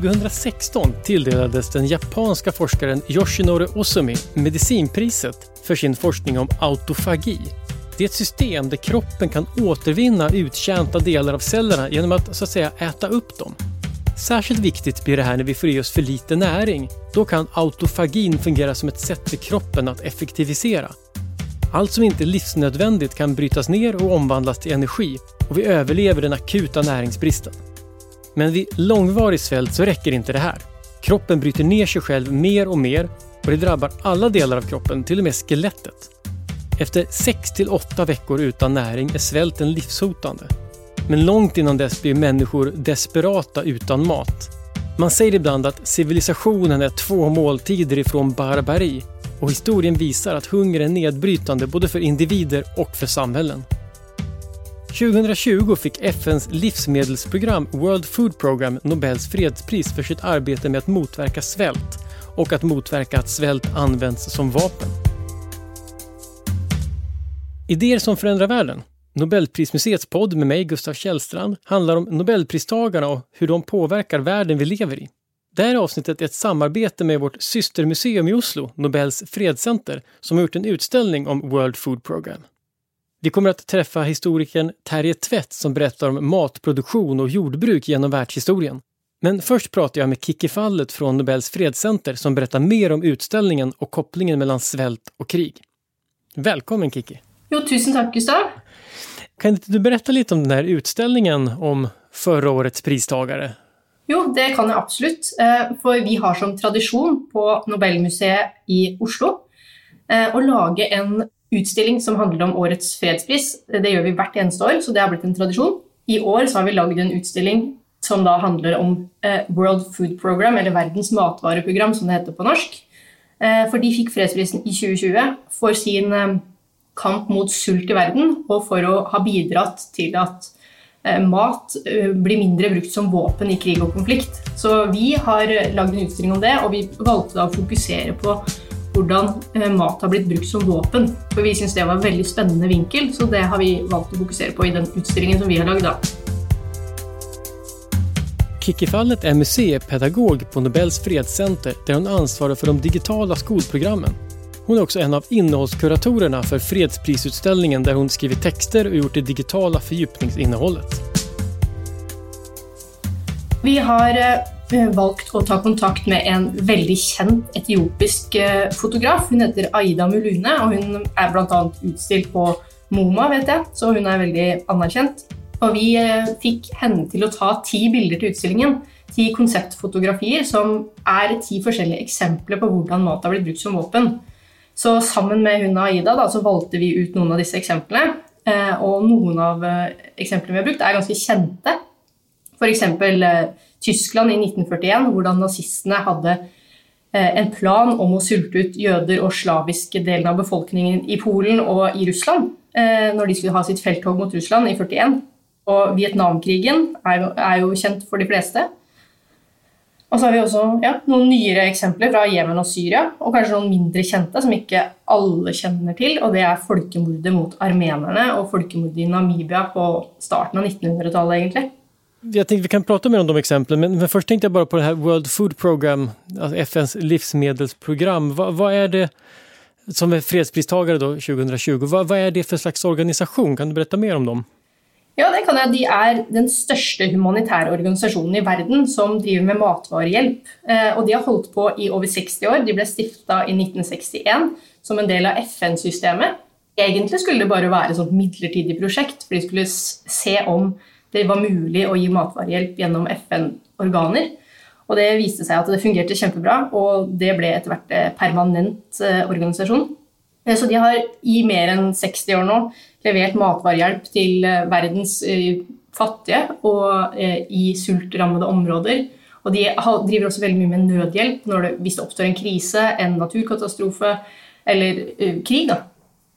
2016 tilldelades den japanska forskaren Yoshinori Osumi medicinpriset för sin forskning om autofagi. Det är ett system där kroppen kan återvinna uttjänta delar av cellerna genom att så att dem. Särskilt viktigt blir det här när vi får i oss för lite näring. Då kan autofagin fungera som ett sätt för kroppen att effektivisera. Allt som inte är livsnödvändigt kan brytas ner och omvandlas till energi och vi överlever den akuta näringsbristen. Men vid långvarig svält så räcker inte det här. Kroppen bryter ner sig själv mer och mer och det drabbar alla delar av kroppen, till och med skelettet. Efter 6 till 8 veckor utan näring är svälten livshotande. Men långt innan dess blir människor desperata utan mat. Man säger ibland att civilisationen är två måltider ifrån barbari och historien visar att hunger är nedbrytande både för individer och för samhällen. 2020 fick FNs livsmedelsprogram World Food Program Nobels fredspris för sitt arbete med att motverka svält och att motverka att svält används som vapen. Idéer som förändrar världen. Nobelprismuseets podd med mig, Gustav Källstrand, handlar om Nobelpristagarna och hur de påverkar världen vi lever i. Det här avsnittet är ett samarbete med vårt systermuseum i Oslo, Nobels fredscenter, som har gjort en utställning om World Food Program. Vi kommer att träffa historikern Terje Tvätt som berättar om matproduktion och jordbruk genom världshistorien. Men först pratar jag med Kikki Fallet från Nobels fredscenter som berättar mer om utställningen och kopplingen mellan svält och krig. Välkommen Kikki! Jo, tusen tack Gustav! Kan inte du berätta lite om den här utställningen om förra årets pristagare? Jo, det kan jeg absolutt. For vi har som tradisjon på Nobelmuseet i Oslo eh, lage en utstilling som handler om årets fredspris. Det gjør vi hvert eneste år, så det har blitt en tradisjon. I år har vi laget en utstilling som da handler om eh, World Food Program, eller Verdens matvareprogram, som det heter på norsk. Eh, for de fikk fredsprisen i 2020 for sin eh, kamp mot sult i verden, og for å ha bidratt til at mat blir mindre brukt som våpen i krig og konflikt. Så vi har lagd en utstilling om det, og vi valgte da å fokusere på hvordan eh, mat har blitt brukt som våpen. For vi syns det var en veldig spennende vinkel, så det har vi valgt å fokusere på i den utstillingen som vi har lagd. Kikki Fallet är museipedagog på Nobels fredssenter der hun ansvarer for de digitale skolprogrammen. Hon är också en av innehållskuratorerna för fredsprisutställningen där hon skrivit texter och gjort det digitala fördjupningsinnehållet. Vi har Eh, valgt å ta kontakt med en veldig kjent etiopisk eh, fotograf. Hun heter Aida Mulune, og hun er bl.a. utstilt på MoMA, vet jeg, så hun er veldig anerkjent. Og vi eh, fikk henne til å ta ti bilder til utstillingen. Ti konseptfotografier som er ti forskjellige eksempler på hvordan mat har blitt brukt som våpen. Så sammen med hun og Aida da, så valgte vi ut noen av disse eksemplene. Og noen av eksemplene vi har brukt, er ganske kjente. F.eks. Tyskland i 1941, hvordan nazistene hadde eh, en plan om å sulte ut jøder og slaviske delen av befolkningen i Polen og i Russland eh, når de skulle ha sitt felttog mot Russland i 1941. Og Vietnamkrigen er jo, er jo kjent for de fleste. Og så har vi også ja, noen nyere eksempler fra Jemen og Syria, og kanskje noen mindre kjente som ikke alle kjenner til, og det er folkemordet mot armenerne og folkemordet i Namibia på starten av 1900-tallet, egentlig. Jeg tenkte vi kan prate mer om de eksemplene, men, først tenkte jeg bare på det her World Food Program, altså FNs livsmedelsprogram. Hva, hva, er det som er fredspristagare 2020, hva, hva, er det for slags organisasjon? Kan du berätta mer om dem? Ja, det kan jeg. De er den største humanitære organisasjonen i verden som driver med matvarehjelp. Eh, og de har holdt på i over 60 år. De ble stifta i 1961 som en del av FN-systemet. Egentlig skulle det bare være et midlertidig prosjekt, for de skulle se om det var mulig å gi matvarehjelp gjennom FN-organer. Og det viste seg at det fungerte kjempebra, og det ble etter hvert eh, permanent eh, organisasjon. Eh, så de har i mer enn 60 år nå levert matvarehjelp til verdens fattige og i sultrammede områder. Og de driver også veldig mye med nødhjelp det, hvis det oppstår en krise, en naturkatastrofe eller krig. Da.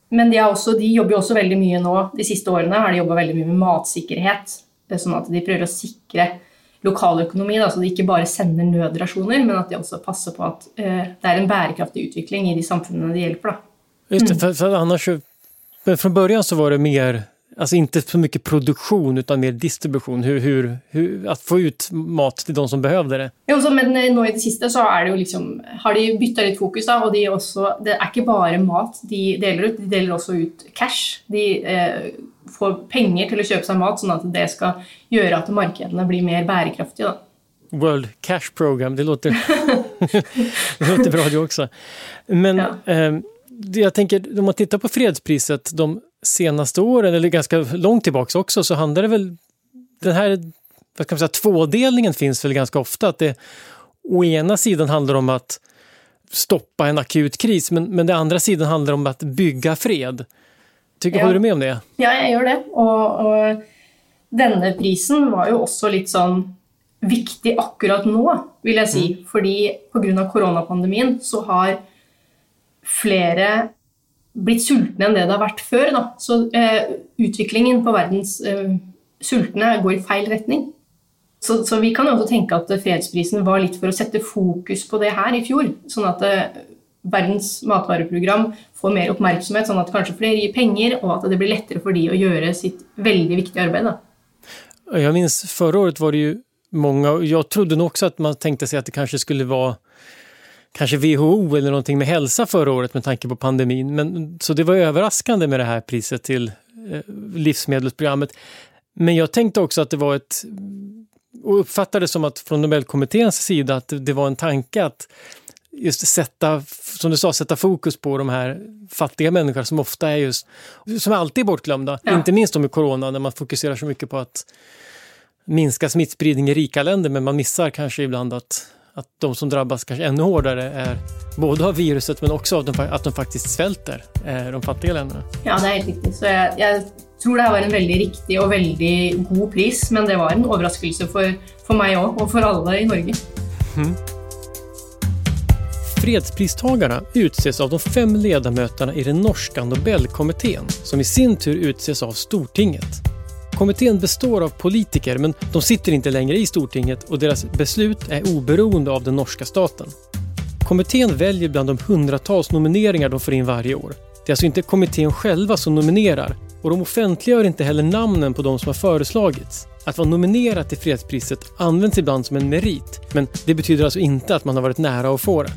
Men de, også, de, jobber også veldig mye nå, de siste årene har de jobba veldig mye med matsikkerhet. Sånn at de prøver å sikre lokaløkonomi. Så de ikke bare sender nødrasjoner, men at de også passer på at eh, det er en bærekraftig utvikling i de samfunnene de hjelper. Da. Just det, för, för annars, från början så var det mer Alltså inte så mycket produktion utan mer distribution. Hur, hur, hur, att få ut mat til de som behövde det. Jo, så, men eh, nå i det siste så er det jo liksom, har de bytta litt fokus. da, og de også, Det er ikke bare mat de deler ut, de deler også ut cash. De eh, får penger til å kjøpe seg mat, sånn at det skal gjøre at markedene blir mer bærekraftige. da. World Cash Program, det låter, det låter bra det också. Men ja. eh, jag tänker, om man tittar på fredspriset de senaste åren, eller ganska långt tillbaka också, så handlar det väl... Den här vad ska man säga, tvådelningen finns väl ganska ofta. Att det å ena sidan handlar om att stoppa en akut kris, men, men det andra sidan handlar om att bygga fred. Tycker, ja. Håller du med om det? Ja, jeg gjør det. Og, og, denne prisen var jo også litt sånn viktig akkurat nå, vil jeg si. Mm. Fordi pga. koronapandemien så har flere blitt sultne enn det det har vært før. Da. Så eh, utviklingen på verdens eh, sultne går i feil retning. Så, så, vi kan også tenke at fredsprisen var litt for å sette fokus på det her i fjor. Sånn at eh, verdens matvareprogram får mer oppmerksomhet, sånn at kanskje flere gir penger, og at det blir lettere for de å gjøre sitt veldig viktige arbeid. Da. Jeg minns förra året var det jo mange, og jeg trodde nok også at man tenkte seg at det kanskje skulle være kanske WHO eller någonting med hälsa förra året med tanke på pandemin. Men, så det var överraskande med det här priset till eh, livsmedelsprogrammet. Men jag tänkte också att det var ett, och uppfattade som att från Nobelkommitténs sida att det var en tanke att just sätta, som du sa, sätta fokus på de här fattiga människorna som ofta är just, som alltid är bortglömda. Ja. Inte minst med corona när man fokuserar så mycket på att minska smittspridning i rika länder men man missar kanske ibland att att de som drabbas kanske ännu hårdare är både av viruset men också av de, att de faktiskt svälter, eh, de fattige landene. Ja, det er helt riktig. Så jeg, jeg tror det her var en veldig riktig og veldig god pris, men det var en overraskelse for, for meg òg, og for alle i Norge. Mm. Fredspristagarna utses av de fem ledamöterna i den norska Nobelkommittén som i sin tur utses av Stortinget. Kommittén består av politiker men de sitter inte längre i Stortinget och deras beslut är oberoende av den norska staten. Kommittén väljer bland de hundratals nomineringar de får in varje år. Det är alltså inte kommittén själva som nominerar och de offentliggör inte heller namnen på de som har föreslagits. Att vara nominerad till fredspriset används ibland som en merit, men det betyder alltså inte att man har varit nära att få det.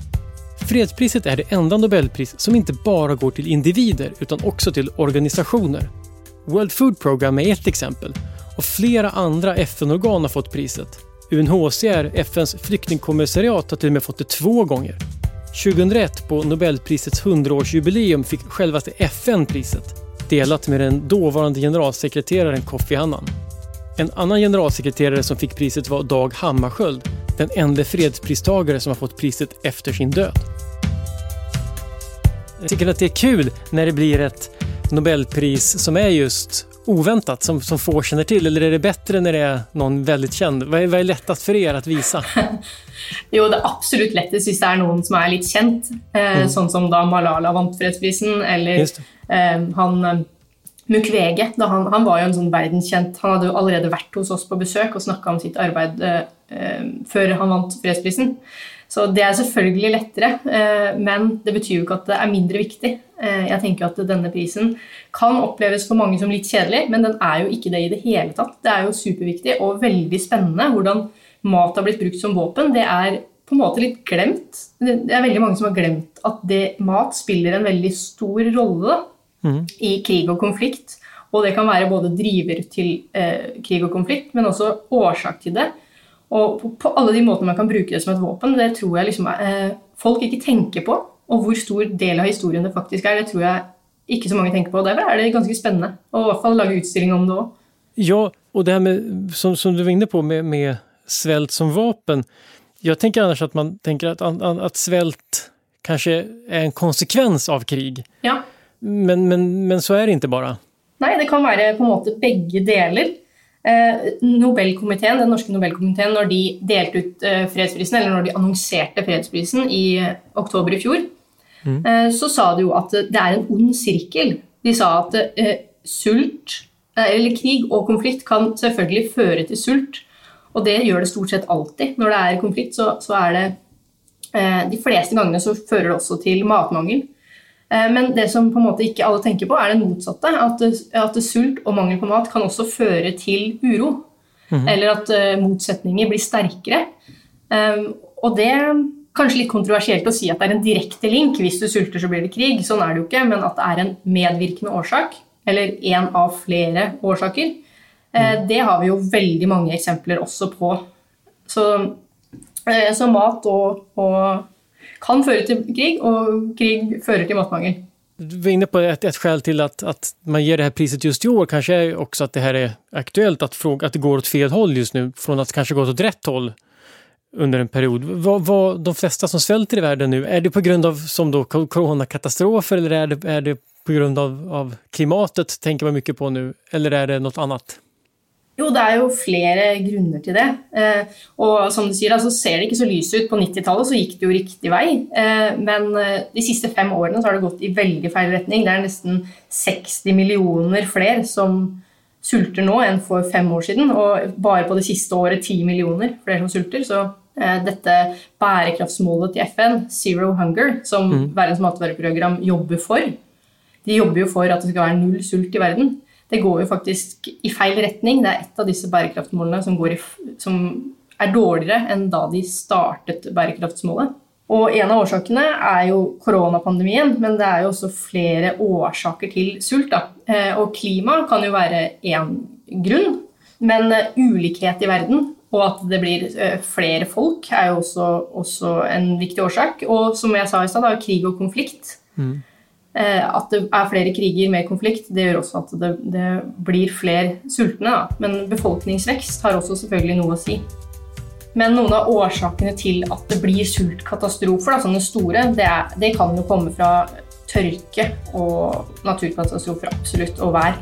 Fredspriset är det enda Nobelpris som inte bara går till individer utan också till organisationer. World Food Program är ett exempel och flera andra FN-organ har fått priset. UNHCR, FNs flyktingkommissariat, har till och med fått det två gånger. 2001 på Nobelprisets 100-årsjubileum fick självaste FN priset, delat med den dåvarande generalsekreteraren Kofi Annan. En annan generalsekreterare som fick priset var Dag Hammarskjöld, den enda fredspristagare som har fått priset efter sin död. Jag tycker att det är kul när det blir ett Nobelpris som är just oväntat, som, som få känner till? Eller är det bättre när det är någon väldigt känd? Vad är, vad är lättast för er att visa? jo, det absolutt lettest hvis det er noen som er litt kjent. Eh, mm. Sånn som da Malala vant fredsprisen, eller eh, han Mukwege. Mukwege. Han, han, var jo en sånn verdenskjent Han hadde jo allerede vært hos oss på besøk og snakka om sitt arbeid eh, eh, før han vant fredsprisen. Så det er selvfølgelig lettere, eh, men det betyr jo ikke at det er mindre viktig. Eh, jeg tenker at denne prisen kan oppleves for mange som litt kjedelig, men den er jo ikke det i det hele tatt. Det er jo superviktig og veldig spennende hvordan mat har blitt brukt som våpen. Det er på en måte litt glemt. Det er veldig mange som har glemt at det, mat spiller en veldig stor rolle mm. i krig og konflikt. Og det kan være både driver til eh, krig og konflikt, men også årsak til det. Og på, på, alle de måtene man kan bruke det som et våpen, det tror jeg liksom, eh, folk ikke tenker på. Og hvor stor del av historien det faktisk er, det tror jeg ikke så mange tenker på. Derfor er det ganske spennende å i hvert fall lage utstilling om det òg. Ja, og det her med, som, som, du var inne på, med, med svält som vapen. Jeg tenker annars at man tenker at, at svält kanskje er en konsekvens av krig. Ja. Men, men, men så er det ikke bare. Nei, det kan være på en måte begge deler. Eh, Nobelkomiteen, Den norske Nobelkomiteen, når de delte ut eh, fredsprisen, eller når de annonserte fredsprisen i eh, oktober i fjor, mm. så sa de jo at det er en ond sirkel. De sa at sult, eller krig og konflikt kan selvfølgelig føre til sult. Og det gjør det stort sett alltid. Når det er konflikt, så, så er det De fleste gangene så fører det også til matmangel. Eh, men det som på en måte ikke alle tenker på, er det motsatte. At, at sult og mangel på mat kan også føre til uro. Mm -hmm. Eller at uh, motsetninger blir sterkere. Um, og det er kanskje litt kontroversielt å si at det er en direkte link. Hvis du sulter, så blir det krig. Sånn er det jo ikke. Men at det er en medvirkende årsak, eller en av flere årsaker, uh, det har vi jo veldig mange eksempler også på. Så, så mat og, og kan føre til krig, og krig fører til matmangel. Du var inne på ett, ett skäl till att, att man ger det här priset just i år kanske är också att det här är aktuellt, att, fråga, att det går åt fel håll just nu, från att kanske gått åt rätt håll under en period. Vad, vad, de flesta som svälter i världen nu, är det på grund av som eller är det, det på grund av, klimatet, tänker man mycket på nu, eller är det något annat? Jo, det er jo flere grunner til det. Eh, og som du sier, så ser det ikke så lyst ut. På 90-tallet så gikk det jo riktig vei. Eh, men eh, de siste fem årene så har det gått i veldig feil retning. Det er nesten 60 millioner flere som sulter nå enn for fem år siden. Og bare på det siste året 10 millioner flere som sulter. Så dette bærekraftsmålet til FN, Zero Hunger, som mm. Verdens matvareprogram jobber for De jobber jo for at det skal være null sult i verden det går jo faktisk i feil retning. Det er et av disse bærekraftsmålene som, i, som er dårligere enn da de startet bærekraftsmålet. Og en av årsakene er jo koronapandemien, men det er jo også flere årsaker til sult. Da. Eh, og klima kan jo være én grunn, men eh, ulikhet i verden og at det blir eh, flere folk, er jo også, også en viktig årsak. Og som jeg sa i stad, krig og konflikt. Mm. Eh, at det er flere kriger, mer konflikt, det gjør også at det, det blir flere sultne. Da. Men befolkningsvekst har også selvfølgelig noe å si. Men noen av årsakene til at det blir sultkatastrofer, da, sånne store, det, er, det kan jo komme fra tørke og naturkatastrofer, absolutt, og vær.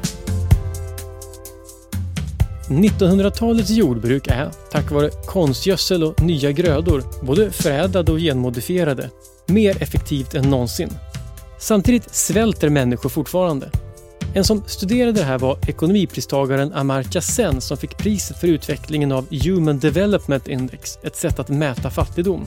1900-talets jordbruk er, takk vare kunstgjødsel og nye grøder, både fredet og genmodifierade, mer effektivt enn någonsin. Samtidigt svälter människor fortfarande. En som studerade det här var ekonomipristagaren Amartya Sen som fick priset för utvecklingen av Human Development Index, ett sätt att mäta fattigdom.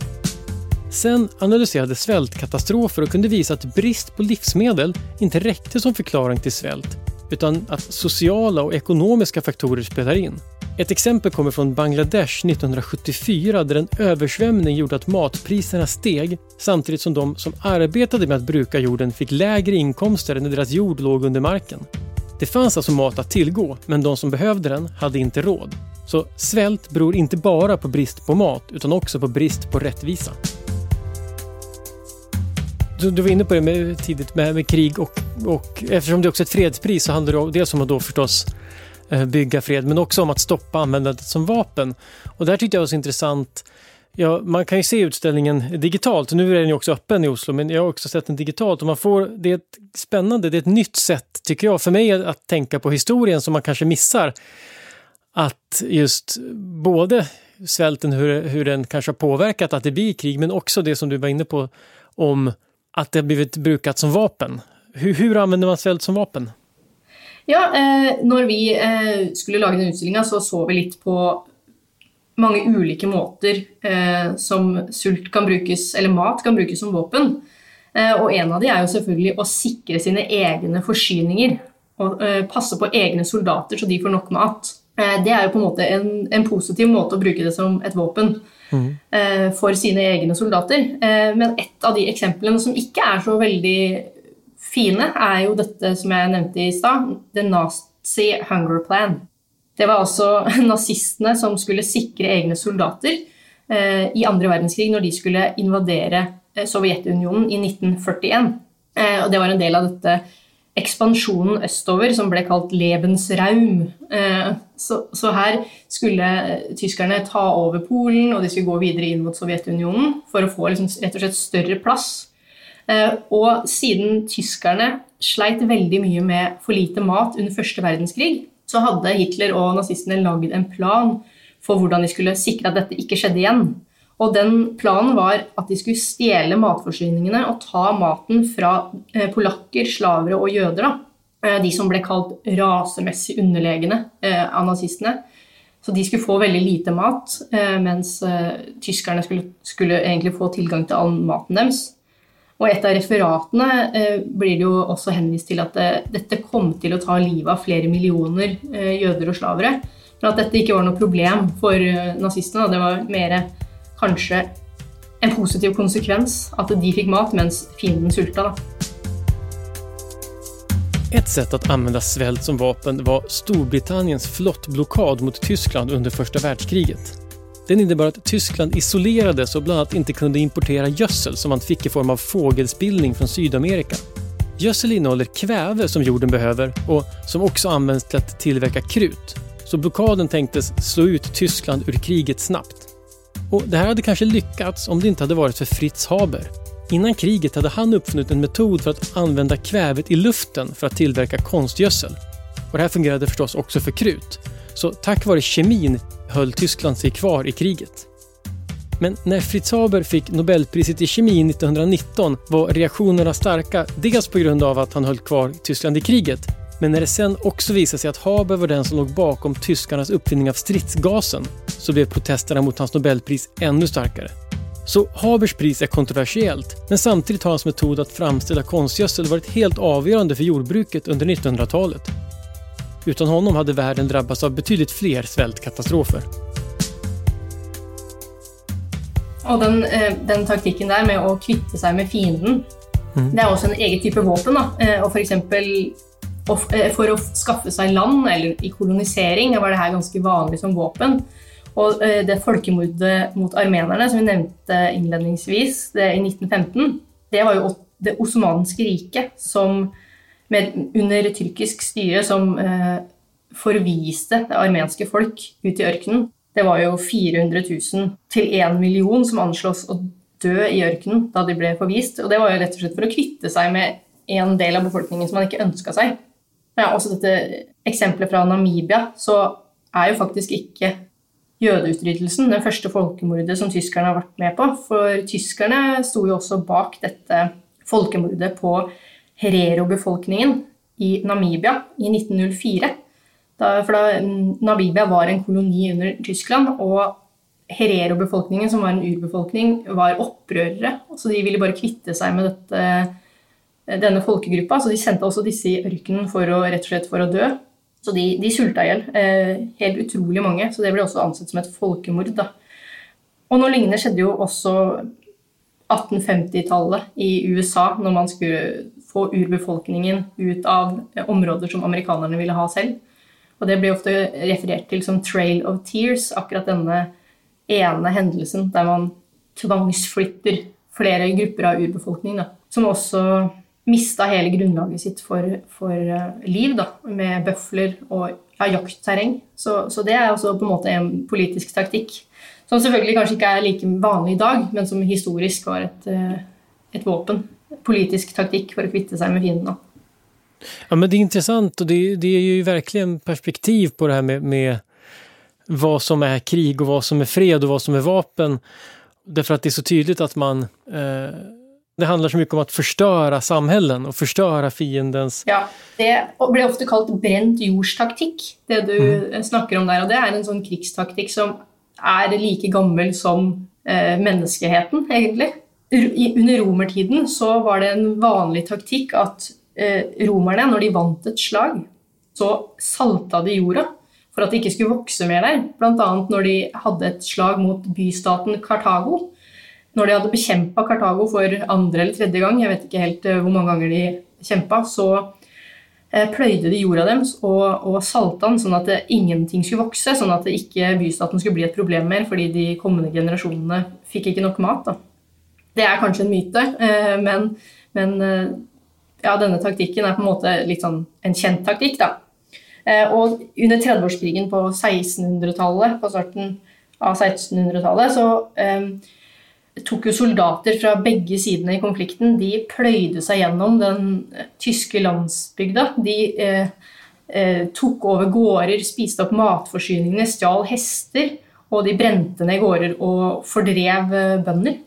Sen analyserade svältkatastrofer och kunde visa att brist på livsmedel inte räckte som förklaring till svält, utan att sociala och ekonomiska faktorer spelar in. Ett exempel kommer från Bangladesh 1974 där en översvämning gjorde att matpriserna steg samtidigt som de som arbetade med att bruka jorden fick lägre inkomster när deras jord låg under marken. Det fanns alltså mat att tillgå, men de som behövde den hade inte råd. Så svält beror inte bara på brist på mat, utan också på brist på rättvisa. Du, du var inne på det med, tidigt med, med krig och, och eftersom det också är ett fredspris så handlar det dels om att då förstås bygga fred, men också om att stoppa användandet som vapen. Och det här tyckte jag var så intressant. Ja, man kan ju se utställningen digitalt, nu är den ju också öppen i Oslo, men jag har också sett den digitalt och man får, det är ett spännande, det är ett nytt sätt, tycker jag, för mig att tänka på historien som man kanske missar. Att just både svälten, hur, hur den kanske har påverkat att det blir krig, men också det som du var inne på om att det har blivit brukat som vapen. Hur, hur använder man svält som vapen? Ja, eh, når vi eh, skulle lage den utstillinga, så så vi litt på mange ulike måter eh, som sult kan brukes, eller mat kan brukes som våpen. Eh, og en av de er jo selvfølgelig å sikre sine egne forsyninger. Og eh, passe på egne soldater så de får nok mat. Eh, det er jo på en måte en, en, positiv måte å bruke det som et våpen. Mm. For sine egne soldater. Men et av de eksemplene som ikke er så veldig fine er jo dette som jeg nevnte i stad, The Nazi Hunger Plan. Det var altså nazistene som skulle sikre egne soldater eh, i andre verdenskrig når de skulle invadere eh, Sovjetunionen i 1941. Eh, og det var en del av dette ekspansjonen østover som ble kalt Lebensraum. Eh, så, så, her skulle tyskerne ta over Polen, og de skulle gå videre inn mot Sovjetunionen for å få liksom, rett og slett større plass Eh, og siden tyskerne sleit veldig mye med for lite mat under første verdenskrig, så hadde Hitler og nazistene lagd en plan for hvordan de skulle sikre at dette ikke skjedde igjen. Og den planen var at de skulle stjele matforsyningene og ta maten fra eh, polakker, slavere og jøder. Da. Eh, de som ble kalt rasemessig underlegne av nazistene. Så de skulle få veldig lite mat, eh, mens tyskerne skulle, skulle egentlig få tilgang til all maten deres. Og et av referatene eh, blir det jo også henvist til at det, dette kom til å ta livet av flere millioner eh, jøder og slavere. Men at dette ikke var noe problem for eh, nazistene. Det var mer kanskje en positiv konsekvens at de fikk mat mens fienden sulta. Et sett å anvende svält som vapen var Storbritanniens flottblockad mot Tyskland under første världskriget. Den innebar att Tyskland isolerades och bland annat inte kunde importera gödsel som man fick i form av fågelspillning från Sydamerika. Gödsel innehåller kväve som jorden behöver och som också används till att tillverka krut. Så blockaden tänktes slå ut Tyskland ur kriget snabbt. Och det här hade kanske lyckats om det inte hade varit för Fritz Haber. Innan kriget hade han uppfunnit en metod för att använda kvävet i luften för att tillverka konstgödsel. Och det här fungerade förstås också för krut. Så tack vare kemin höll Tyskland sig kvar i kriget. Men när Fritz Haber fick Nobelpriset i kemi 1919 var reaktionerna starka, dels på grund av att han höll kvar Tyskland i kriget, men när det sen också visade sig att Haber var den som låg bakom tyskarnas uppfinning av stridsgasen så blev protesterna mot hans Nobelpris ännu starkare. Så Habers pris är kontroversiellt, men samtidigt har hans metod att framställa konstgödsel varit helt avgörande för jordbruket under 1900-talet. Utan honom hade världen drabbats av betydligt fler svältkatastrofer. Og den, eh, den, taktikken der med å kvitte seg med fienden, mm. det er også en egen type våpen. Da. Eh, og for eksempel eh, for å skaffe seg land, eller i kolonisering, var det her ganske vanlig som våpen. Og det folkemordet mot armenerne som vi nevnte innledningsvis, det i 1915, det var jo det osmanske riket som med, under tyrkisk styre som eh, forviste det armenske folk ut i ørkenen. Det var jo 400 000 til 1 million som anslås å dø i ørkenen da de ble forvist. Og det var jo rett og slett for å kvitte seg med en del av befolkningen som man ikke ønska seg. Ja, også dette eksempelet fra Namibia, så er jo faktisk ikke jødeutryddelsen den første folkemordet som tyskerne har vært med på. For tyskerne sto jo også bak dette folkemordet på herero-befolkningen i Namibia i 1904. Da, for da Namibia var en koloni under Tyskland, og herero-befolkningen, som var en urbefolkning, var opprørere. Så de ville bare kvitte seg med dette, denne folkegruppa. Så de sendte også disse i ørkenen for å, rett og slett for å dø. Så de, de sulta i hjel. Eh, helt utrolig mange. Så det ble også ansett som et folkemord. Da. Og noe lignende skjedde jo også 1850-tallet i USA, når man skulle få urbefolkningen ut av områder som amerikanerne ville ha selv. Og det blir ofte referert til som 'Trail of Tears', akkurat denne ene hendelsen der man tvangsflytter flere grupper av urbefolkning, da, som også mista hele grunnlaget sitt for, for uh, liv, da, med bøfler og ja, jaktterreng. Så, så, det er også på en måte en politisk taktikk. Som selvfølgelig kanskje ikke er like vanlig i dag, men som historisk var et, uh, et våpen politisk taktikk for å kvitte seg med fiendene. Ja, men det är intressant och det, det är ju verkligen perspektiv på det här med, med vad som är krig och vad som är fred och vad som är vapen. Därför att det är så tydligt att man eh, det handlar så mycket om att förstöra samhällen och förstöra fiendens Ja, det blir ofte kalt brent jordstaktikk, det du mm. snakker om der. Og det er en sånn krigstaktikk som er like gammel som eh, menneskeheten, egentlig under romertiden så var det en vanlig taktikk at eh, romerne, når de vant et slag, så salta de jorda for at det ikke skulle vokse mer der. Bl.a. når de hadde et slag mot bystaten Kartago. Når de hadde bekjempa Kartago for andre eller tredje gang, jeg vet ikke helt eh, hvor mange ganger de kjempa, så eh, pløyde de jorda deres og, og salta den sånn at det, ingenting skulle vokse, sånn at ikke bystaten skulle bli et problem mer fordi de kommende generasjonene fikk ikke nok mat. da. Det er kanskje en myte, eh, men, men eh, ja, denne taktikken er på en måte litt sånn en kjent taktikk. da. Eh, og under 30-årskrigen på 1600-tallet, på starten av 1600-tallet, så tok jo soldater fra begge sidene i konflikten De pløyde seg gjennom den tyske landsbygda. De eh, tok over gårder, spiste opp matforsyningene, stjal hester. Og de brente ned gårder og fordrev bønder.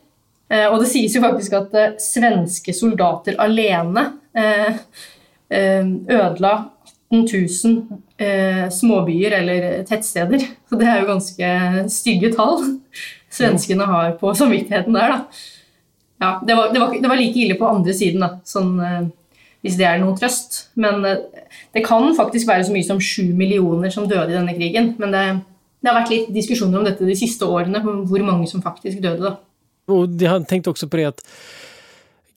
Eh, og det sies jo faktisk at eh, svenske soldater alene eh, ødela 18 000 eh, småbyer eller tettsteder. Så det er jo ganske stygge tall svenskene har på samvittigheten der, da. Ja, det var, det var, det var like ille på andre siden, da, sånn, hvis det er noen trøst. Men det kan faktisk være så mye som sju millioner som døde i denne krigen. Men det, det, har vært litt diskusjoner om dette de siste årene, hvor mange som faktisk døde. da. Og de har tenkt også på det at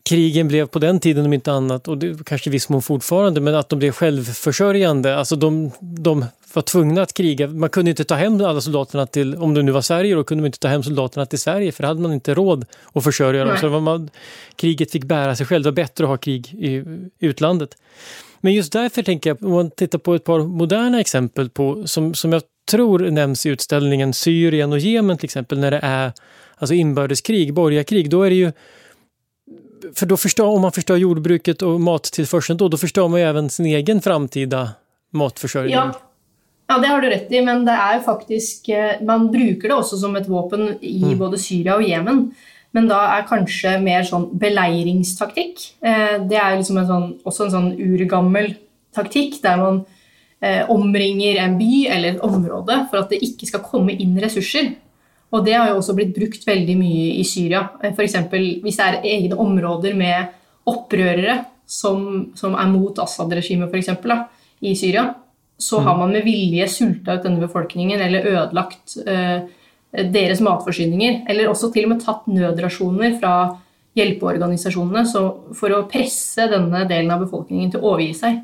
krigen blev på den tiden om inte annat, och det kanske viss mån fortfarande, men att de blev självförsörjande. Alltså de, de var tvungna att kriga. Man kunde inte ta hem alla soldaterna till, om det nu var Sverige, då kunde man inte ta hem soldaterna till Sverige för då hade man inte råd att försörja dem. Så man, kriget fick bära sig själv. Det var bättre att ha krig i utlandet. Men just därför tänker jag, om man tittar på ett par moderna exempel på, som, som jag tror nämns i utställningen Syrien och Jemen till exempel, när det är alltså inbördeskrig, borgarkrig, då är det ju för då förstör, om man förstör jordbruket och mattillförseln då, då förstör man ju även sin egen framtida matförsörjning. Ja. ja, det har du rett i, men det är faktiskt, eh, Man bruker det også som et våpen i mm. både Syria og Jemen. Men da er kanskje mer sånn beleiringstaktikk. Eh, det er liksom en sånn, også en sånn urgammel taktikk der man eh, omringer en by eller et område for at det ikke skal komme inn ressurser. Og det har jo også blitt brukt veldig mye i Syria. F.eks. hvis det er egne områder med opprørere som, som er mot Assad-regimet f.eks. i Syria, så har mm. man med vilje sulta ut denne befolkningen eller ødelagt eh, deres matforsyninger. Eller også til og med tatt nødrasjoner fra hjelpeorganisasjonene for å presse denne delen av befolkningen til å overgi seg.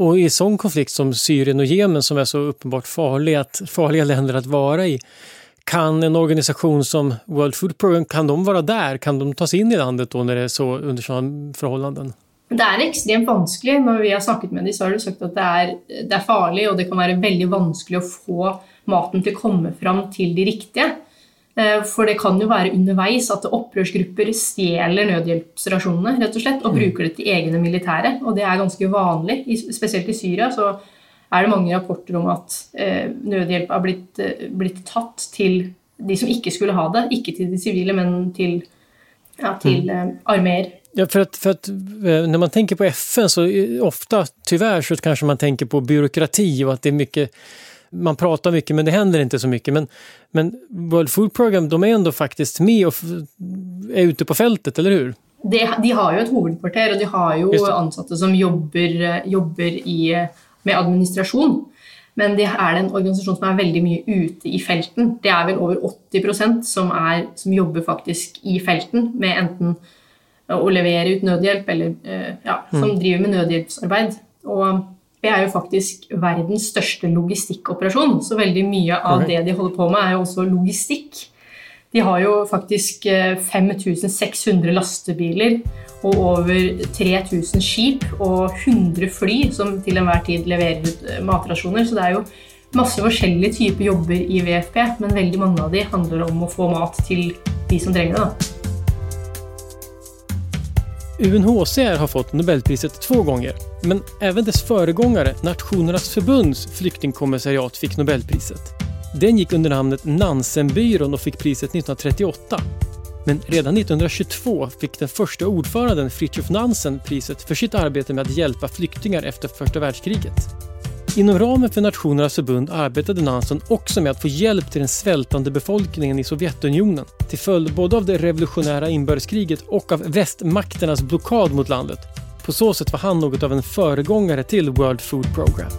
Og i sånn konflikt som Syrien og Jemen, som er så åpenbart farlig at, farlige länder å være i, kan en organisasjon som World Food Program, kan de være der? Kan de tas inn i landet då när det er så under sånne forholdene? Det er ekstremt vanskelig. Når vi har snakket med dem, så har de sagt at det er, det er, farlig, og det kan være veldig vanskelig å få maten til å komme fram til de riktige. Eh, for det kan jo være underveis at opprørsgrupper stjeler nødhjelpsrasjonene rett og slett, og mm. bruker det til egne militære. Og det er ganske vanlig, spesielt i Syria. så er det mange rapporter om at eh, nødhjelp har blitt, eh, blitt, tatt til de som ikke skulle ha det. Ikke til de sivile, men til, ja, til mm. eh, armeer. Ja, för att, för att när man tänker på FN så ofta, tyvärr, så kanske man tänker på byråkrati och att det är mycket man pratar mycket men det händer inte så mycket. Men, men World Food Program de är ändå faktiskt med och är ute på fältet, eller hur? De, de har jo et hovedkvarter, og de har jo ansatte som jobber, jobber i med administrasjon. Men det er en organisasjon som er veldig mye ute i felten. Det er vel over 80% som, er, som jobber faktisk i felten med enten å levere ut nødhjelp eller eh, ja, som mm. driver med nødhjelpsarbeid. Og det er jo faktisk verdens største logistikkoperasjon, så veldig mye av det de holder på med, er jo også logistikk. De har jo faktisk 5600 eh, lastebiler og over 3000 skip og 100 fly som til enhver tid leverer ut eh, matrasjoner. Så det er jo masse forskjellige typer jobber i VFP, men veldig mange av de handler om å få mat til de som trenger det. UNHCR har fått Nobelpriset två gånger, men även dess föregångare, Nationernas förbunds flyktingkommissariat, fick Nobelpriset. Den gick under namnet Nansenbyrån och fick priset 1938. Men redan 1922 fick den första ordföranden Fritjof Nansen priset för sitt arbete med att hjälpa flyktingar efter första världskriget. Inom ramen för Nationernas förbund arbetade Nansen också med att få hjälp till den svältande befolkningen i Sovjetunionen till följd både av det revolutionära inbördeskriget och av västmakternas blockad mot landet. På så sätt var han något av en föregångare till World Food Program.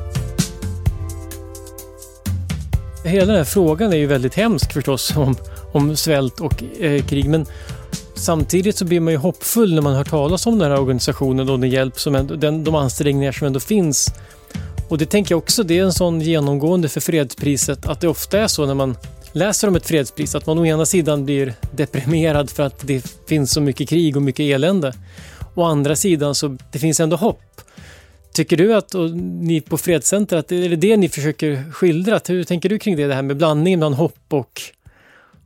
Hela den här frågan är ju väldigt hemsk förstås om, om svält och eh, krig. Men samtidigt så blir man ju hoppfull när man hör talas om den här organisationen och den hjälp som ändå, den, de ansträngningar som ändå finns. Och det tänker jag också, det är en sån genomgående för fredspriset att det ofta är så när man läser om ett fredspris att man å ena sidan blir deprimerad för att det finns så mycket krig och mycket elände. Å andra sidan så det finns ändå hopp. Tycker du att ni på Fredscenter, är det det ni försöker skildra? Hur tänker du kring det, det här med blandningen mellan hopp och,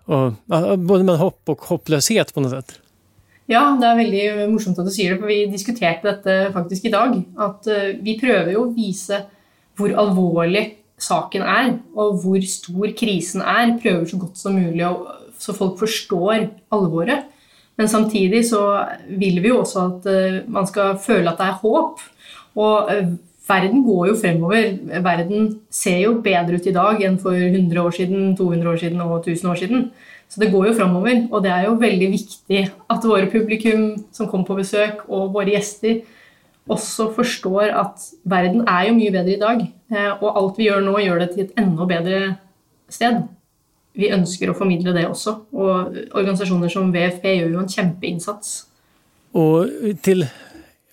och både med hopp og hoppløshet på noe sett. Ja, det er veldig morsomt at du sier det, for vi diskuterte dette faktisk i dag. At uh, vi prøver jo å vise hvor alvorlig saken er, og hvor stor krisen er. Prøver så godt som mulig så folk forstår alvoret. Men samtidig så vil vi jo også at uh, man skal føle at det er håp. Og eh, verden går jo fremover. Verden ser jo bedre ut i dag enn for 100 år siden, 200 år siden og 1000 år siden. Så det går jo fremover, og det er jo veldig viktig at våre publikum som kommer på besøk, og våre gjester, også forstår at verden er jo mye bedre i dag. Eh, og alt vi gjør nå, gjør det til et enda bedre sted. Vi ønsker å formidle det også, og organisasjoner som VFP gjør jo en kjempeinnsats. Og til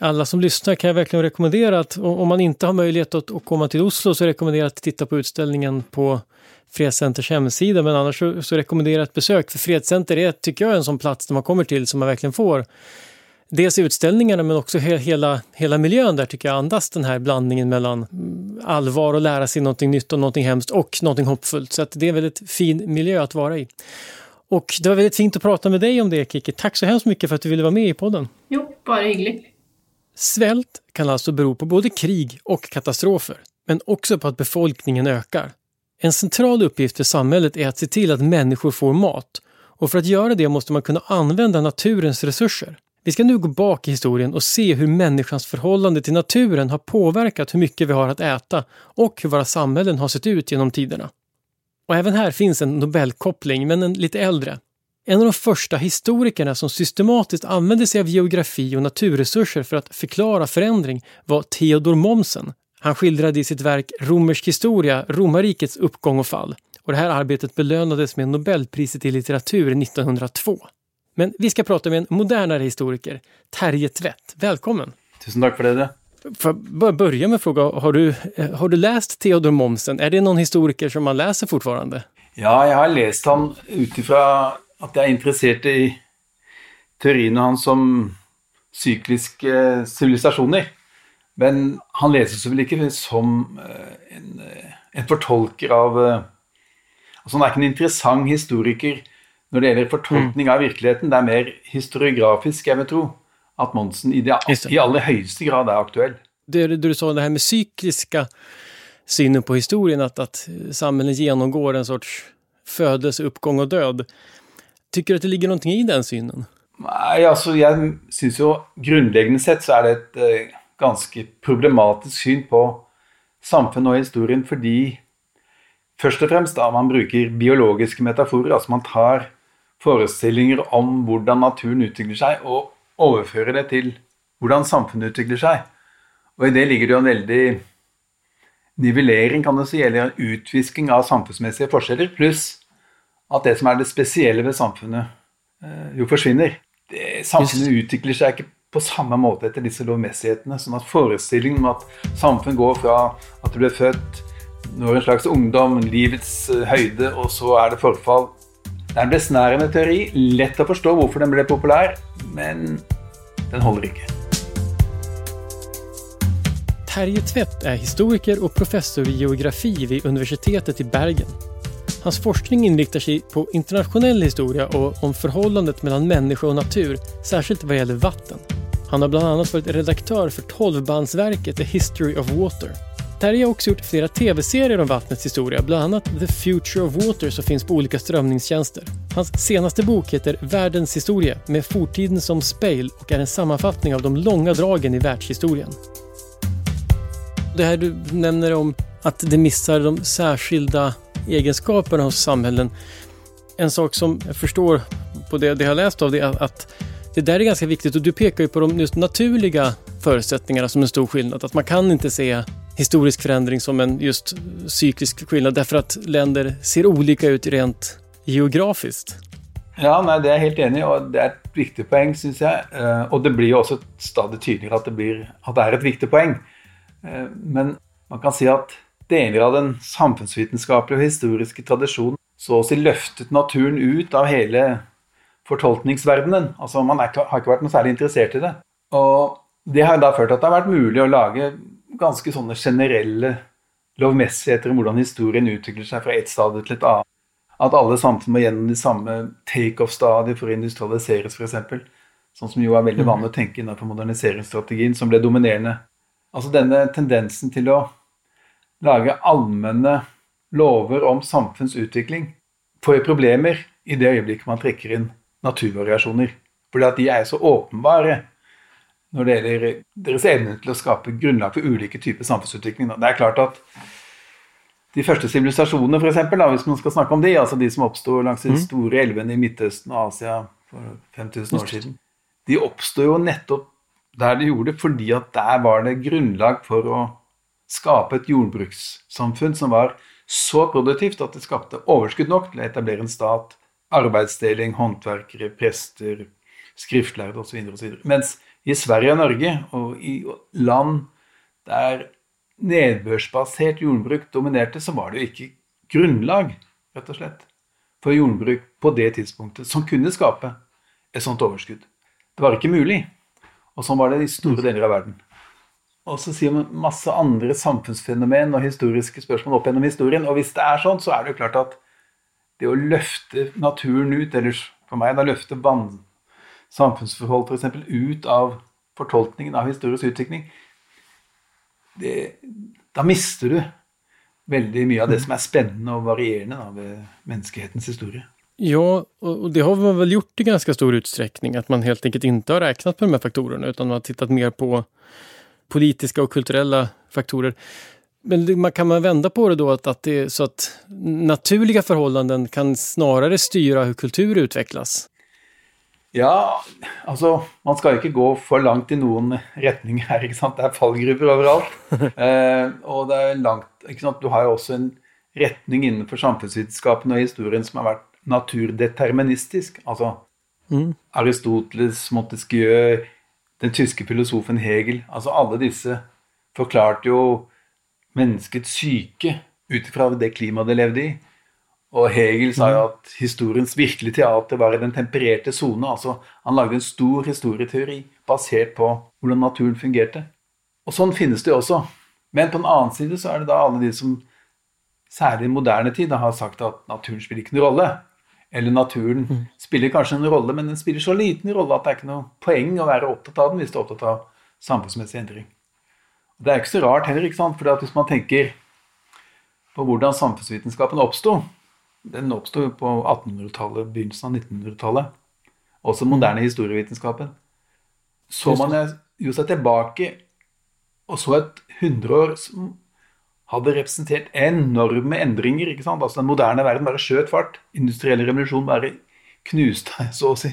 alla som lyssnar kan jag verkligen rekommendera att om man inte har möjlighet att, att komma till Oslo så rekommenderar jag att titta på utställningen på Fredscenters hemsida, men annars så, så rekommenderar jag ett besök. För Fredscenter är, tycker jag, en sån plats där man kommer till som man verkligen får dels utställningarna men också he hela, hela miljön där tycker jag andas den här blandningen mellan allvar och lära sig någonting nytt och någonting hemskt och någonting hoppfullt. Så att det är en väldigt fin miljö att vara i. Och det var väldigt fint att prata med dig om det, Kiki. Tack så hemskt mycket för att du ville vara med i podden. Jo, bara hyggligt. Svält kan alltså bero på både krig och katastrofer, men också på att befolkningen ökar. En central uppgift för samhället är att se till att människor får mat och för att göra det måste man kunna använda naturens resurser. Vi ska nu gå bak i historien och se hur människans förhållande till naturen har påverkat hur mycket vi har att äta och hur våra samhällen har sett ut genom tiderna. Och även här finns en Nobelkoppling, men en lite äldre. En av de första historikerna som systematiskt använde sig av geografi och naturresurser för att förklara förändring var Theodor Mommsen. Han skildrade i sitt verk Romersk historia romarrikets uppgång och fall. Och det här arbetet belönades med Nobelpriset i litteratur 1902. Men vi ska prata med en modernare historiker, Terje Tvedt. Välkommen! Tusen tack för det. Får jag börja med att fråga, har du, har du läst Theodor Mommsen? Är det någon historiker som man läser fortfarande? Ja, jag har läst han utifrån at jeg er interessert i teoriene hans om sykliske sivilisasjoner. Men han leses vel ikke som eh, en, eh, en fortolker av eh, altså Han er ikke en interessant historiker når det gjelder fortolkning av virkeligheten. Det er mer historiografisk, jeg vil tro, at Monsen i, det, i aller høyeste grad er aktuell. Det, du sa, det her med sykliske synet på historien, at, at samfunnet gjennomgår en sorts födelse, oppgang og död. Tycker du at det ligger noe i den synen? Nei, altså jeg syns jo grunnleggende sett så er det et uh, ganske problematisk syn på samfunnet og historien fordi først og fremst da man bruker biologiske metaforer, altså man tar forestillinger om hvordan naturen utvikler seg, og overfører det til hvordan samfunnet utvikler seg. Og i det ligger det jo en veldig nivellering, kan du si, eller en utvisking av samfunnsmessige forskjeller, pluss at det som er det spesielle ved samfunnet, eh, jo forsvinner. Det, samfunnet utvikler seg ikke på samme måte etter disse lovmessighetene. sånn at forestillingen om at samfunn går fra at du ble født, når en slags ungdom, livets eh, høyde, og så er det forfall. Det er en besnærende teori. Lett å forstå hvorfor den ble populær, men den holder ikke. Terje Tvedt er historiker og professor i geografi ved Universitetet i Bergen. Hans forskning inriktar sig på internationell historia och om förhållandet mellan människa och natur, särskilt vad gäller vatten. Han har bland annat varit redaktör för tolvbandsverket The History of Water. Terje har också gjort flera tv-serier om vattnets historia, bland annat The Future of Water som finns på olika strömningstjänster. Hans senaste bok heter Världens historia med fortiden som spejl och är en sammanfattning av de långa dragen i världshistorien. Det här du nämner om att det missar de särskilda egenskaperna hos samhällen. En sak som jag förstår på det, det jag läst av det är att det där är ganska viktigt och du pekar ju på de just naturliga förutsättningarna som en stor skillnad. Att man kan inte se historisk förändring som en just psykisk skillnad därför att länder ser olika ut rent geografiskt. Ja, nei, det er jeg helt enig i, og det er et viktig poeng, syns jeg. Eh, og det blir jo også stadig tydeligere at det, blir, at det er et viktig poeng. Eh, men man kan si at deler av den samfunnsvitenskapelige og historiske tradisjonen så å si løftet naturen ut av hele fortolkningsverdenen. Altså Man ikke, har ikke vært noe særlig interessert i det. Og det har da ført til at det har vært mulig å lage ganske sånne generelle lovmessigheter om hvordan historien utvikler seg fra et stadie til et annet. At alle samfunn må gjennom de samme takeoff-stadier for å industrialiseres, f.eks. Sånn som jo er veldig vanlig å tenke innenfor moderniseringsstrategien, som ble dominerende. Altså denne tendensen til å lage allmenne lover om samfunnsutvikling, får problemer i det øyeblikket man trekker inn naturvariasjoner. Fordi at de er så åpenbare når det gjelder deres evne til å skape grunnlag for ulike typer samfunnsutvikling. Det er klart at de første sivilisasjonene, for eksempel, hvis man skal snakke om de, altså de som oppsto langs de mm. store elvene i Midtøsten og Asia for 5000 år siden, de oppsto jo nettopp der de gjorde det, fordi at der var det grunnlag for å skape et jordbrukssamfunn som var så produktivt at det skapte overskudd nok til å etablere en stat, arbeidsdeling, håndverkere, prester, skriftlærde osv. Mens i Sverige og Norge og i land der nedbørsbasert jordbruk dominerte, så var det jo ikke grunnlag, rett og slett, for jordbruk på det tidspunktet som kunne skape et sånt overskudd. Det var ikke mulig. Og sånn var det i store deler av verden. Og så sier man masse andre samfunnsfenomen og historiske spørsmål opp gjennom historien. Og hvis det er sånn, så er det jo klart at det å løfte naturen ut, eller for meg da løfte vann, samfunnsforhold f.eks. ut av fortolkningen av historisk utvikling, det, da mister du veldig mye av det som er spennende og varierende da, ved menneskehetens historie. Ja, och det har man väl gjort i ganska stor utsträckning, att man helt enkelt inte har räknat på de här faktorerna utan man har tittat mer på politiska och kulturella faktorer. Men kan man vända på det då att, att det så att naturliga förhållanden kan snarare styra hur kultur utvecklas? Ja, altså Man skal ikke gå for langt i noen retning her. ikke sant? Det er fallgruver overalt. eh, og det er langt ikke sant? Du har jo også en retning innenfor samfunnsvitenskapen og historien som har vært naturdeterministisk. Altså mm. Aristoteles, Montesquieu, den tyske filosofen Hegel altså Alle disse forklarte jo menneskets syke ut ifra det klimaet det levde i. Og Hegel sa jo mm. at historiens virkelige teater var i den tempererte sone. Altså, han lagde en stor historieteori basert på hvordan naturen fungerte. Og sånn finnes det også. Men på den annen side så er det da alle de som særlig i moderne tid har sagt at naturen spiller ikke noen rolle. Eller naturen mm. spiller kanskje en rolle, men den spiller så liten rolle at det er ikke noe poeng å være opptatt av den hvis du er opptatt av samfunnsmessig endring. Det er ikke så rart heller, ikke sant? for hvis man tenker på hvordan samfunnsvitenskapen oppsto, den oppsto på 1800-tallet, begynnelsen av 1900-tallet. Også moderne historievitenskapen. Så man jo seg tilbake og så et hundreår hadde representert enorme endringer. ikke sant? Altså Den moderne verden bare skjøt fart. Industriell revolusjon bare knuste, så å si,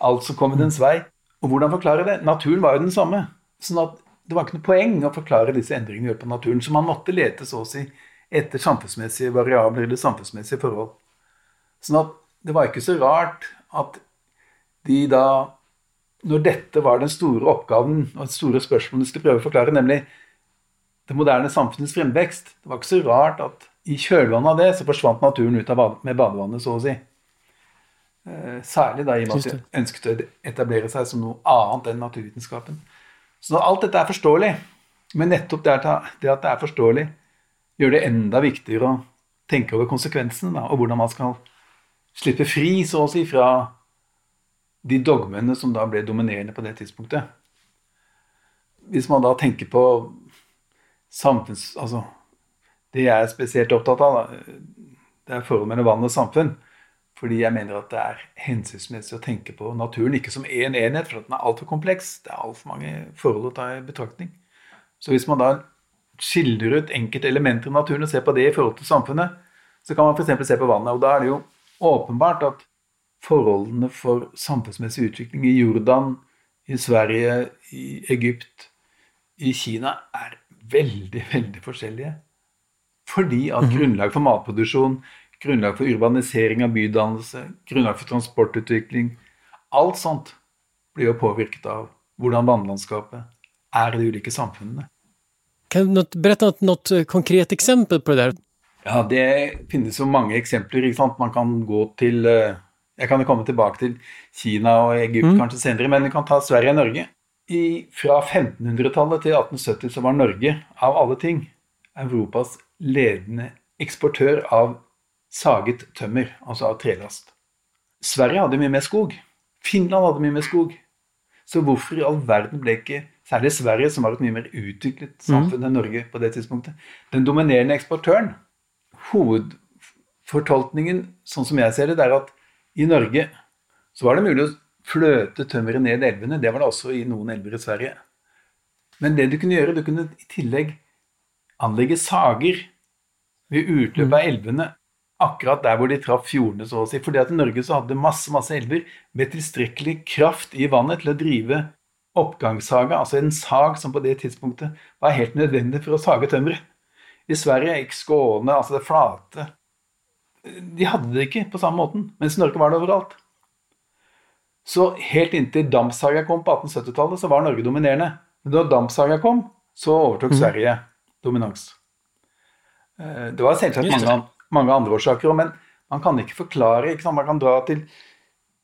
alt som kom i dens vei. Og hvordan forklare det? Naturen var jo den samme. sånn at det var ikke noe poeng å forklare disse endringene vi gjør på naturen. Så man måtte lete så å si etter samfunnsmessige variabler eller samfunnsmessige forhold. Sånn at det var ikke så rart at de da Når dette var den store oppgaven og det store spørsmålet de skulle prøve å forklare, nemlig det moderne samfunnets fremvekst, det var ikke så rart at i kjølvannet av det så forsvant naturen ut av med badevannet, så å si. Eh, særlig da i og med at de ønsket å etablere seg som noe annet enn naturvitenskapen. Så alt dette er forståelig. Men nettopp det at det er forståelig, gjør det enda viktigere å tenke over konsekvensene, og hvordan man skal slippe fri, så å si, fra de dogmene som da ble dominerende på det tidspunktet. Hvis man da tenker på samfunns... Altså, det jeg er spesielt opptatt av, det er forholdet mellom vann og samfunn. Fordi jeg mener at det er hensynsmessig å tenke på naturen ikke som én en enhet, for den er altfor kompleks. Det er altfor mange forhold å ta i betraktning. Så hvis man da skildrer ut enkelte elementer i naturen og ser på det i forhold til samfunnet, så kan man f.eks. se på vannet. Og da er det jo åpenbart at forholdene for samfunnsmessig utvikling i Jordan, i Sverige, i Egypt, i Kina er veldig, veldig forskjellige. Fordi at mhm. grunnlag for matproduksjon, grunnlag for urbanisering av bydannelse, grunnlag for transportutvikling Alt sånt blir jo påvirket av hvordan vannlandskapet er i de ulike samfunnene. Kan du berette noe konkret eksempel på det der? Ja, det finnes jo mange eksempler. ikke sant? Man kan gå til eh, Jeg kan jo komme tilbake til Kina og Egypt mm. kanskje senere, men vi kan ta Sverige og Norge. I, fra 1500-tallet til 1870 så var Norge, av alle ting, Europas ledende eksportør av saget tømmer, altså av trelast. Sverige hadde mye mer skog. Finland hadde mye mer skog. Så hvorfor i all verden ble ikke Særlig Sverige, som var et mye mer utviklet mm. samfunn enn Norge på det tidspunktet. Den dominerende eksportøren, hovedfortolkningen, sånn som jeg ser det, det er at i Norge så var det mulig å fløte tømmeret ned elvene. Det var det også i noen elver i Sverige. Men det du kunne gjøre, du kunne i tillegg anlegge sager ved utløpet av elvene akkurat der hvor de traff fjordene, så å si. Fordi at i Norge så hadde masse, masse elver med tilstrekkelig kraft i vannet til å drive oppgangssaga, altså en sag som på det tidspunktet var helt nødvendig for å sage tømmeret. I Sverige gikk Skåne, altså det flate De hadde det ikke på samme måten, mens i Norge var det overalt. Så helt inntil dampsaga kom på 1870-tallet, så var Norge dominerende. Men da dampsaga kom, så overtok mhm. Sverige dominans. Eh, det var selvsagt mange, mange, andre årsaker, men man kan ikke forklare ikke Man kan dra til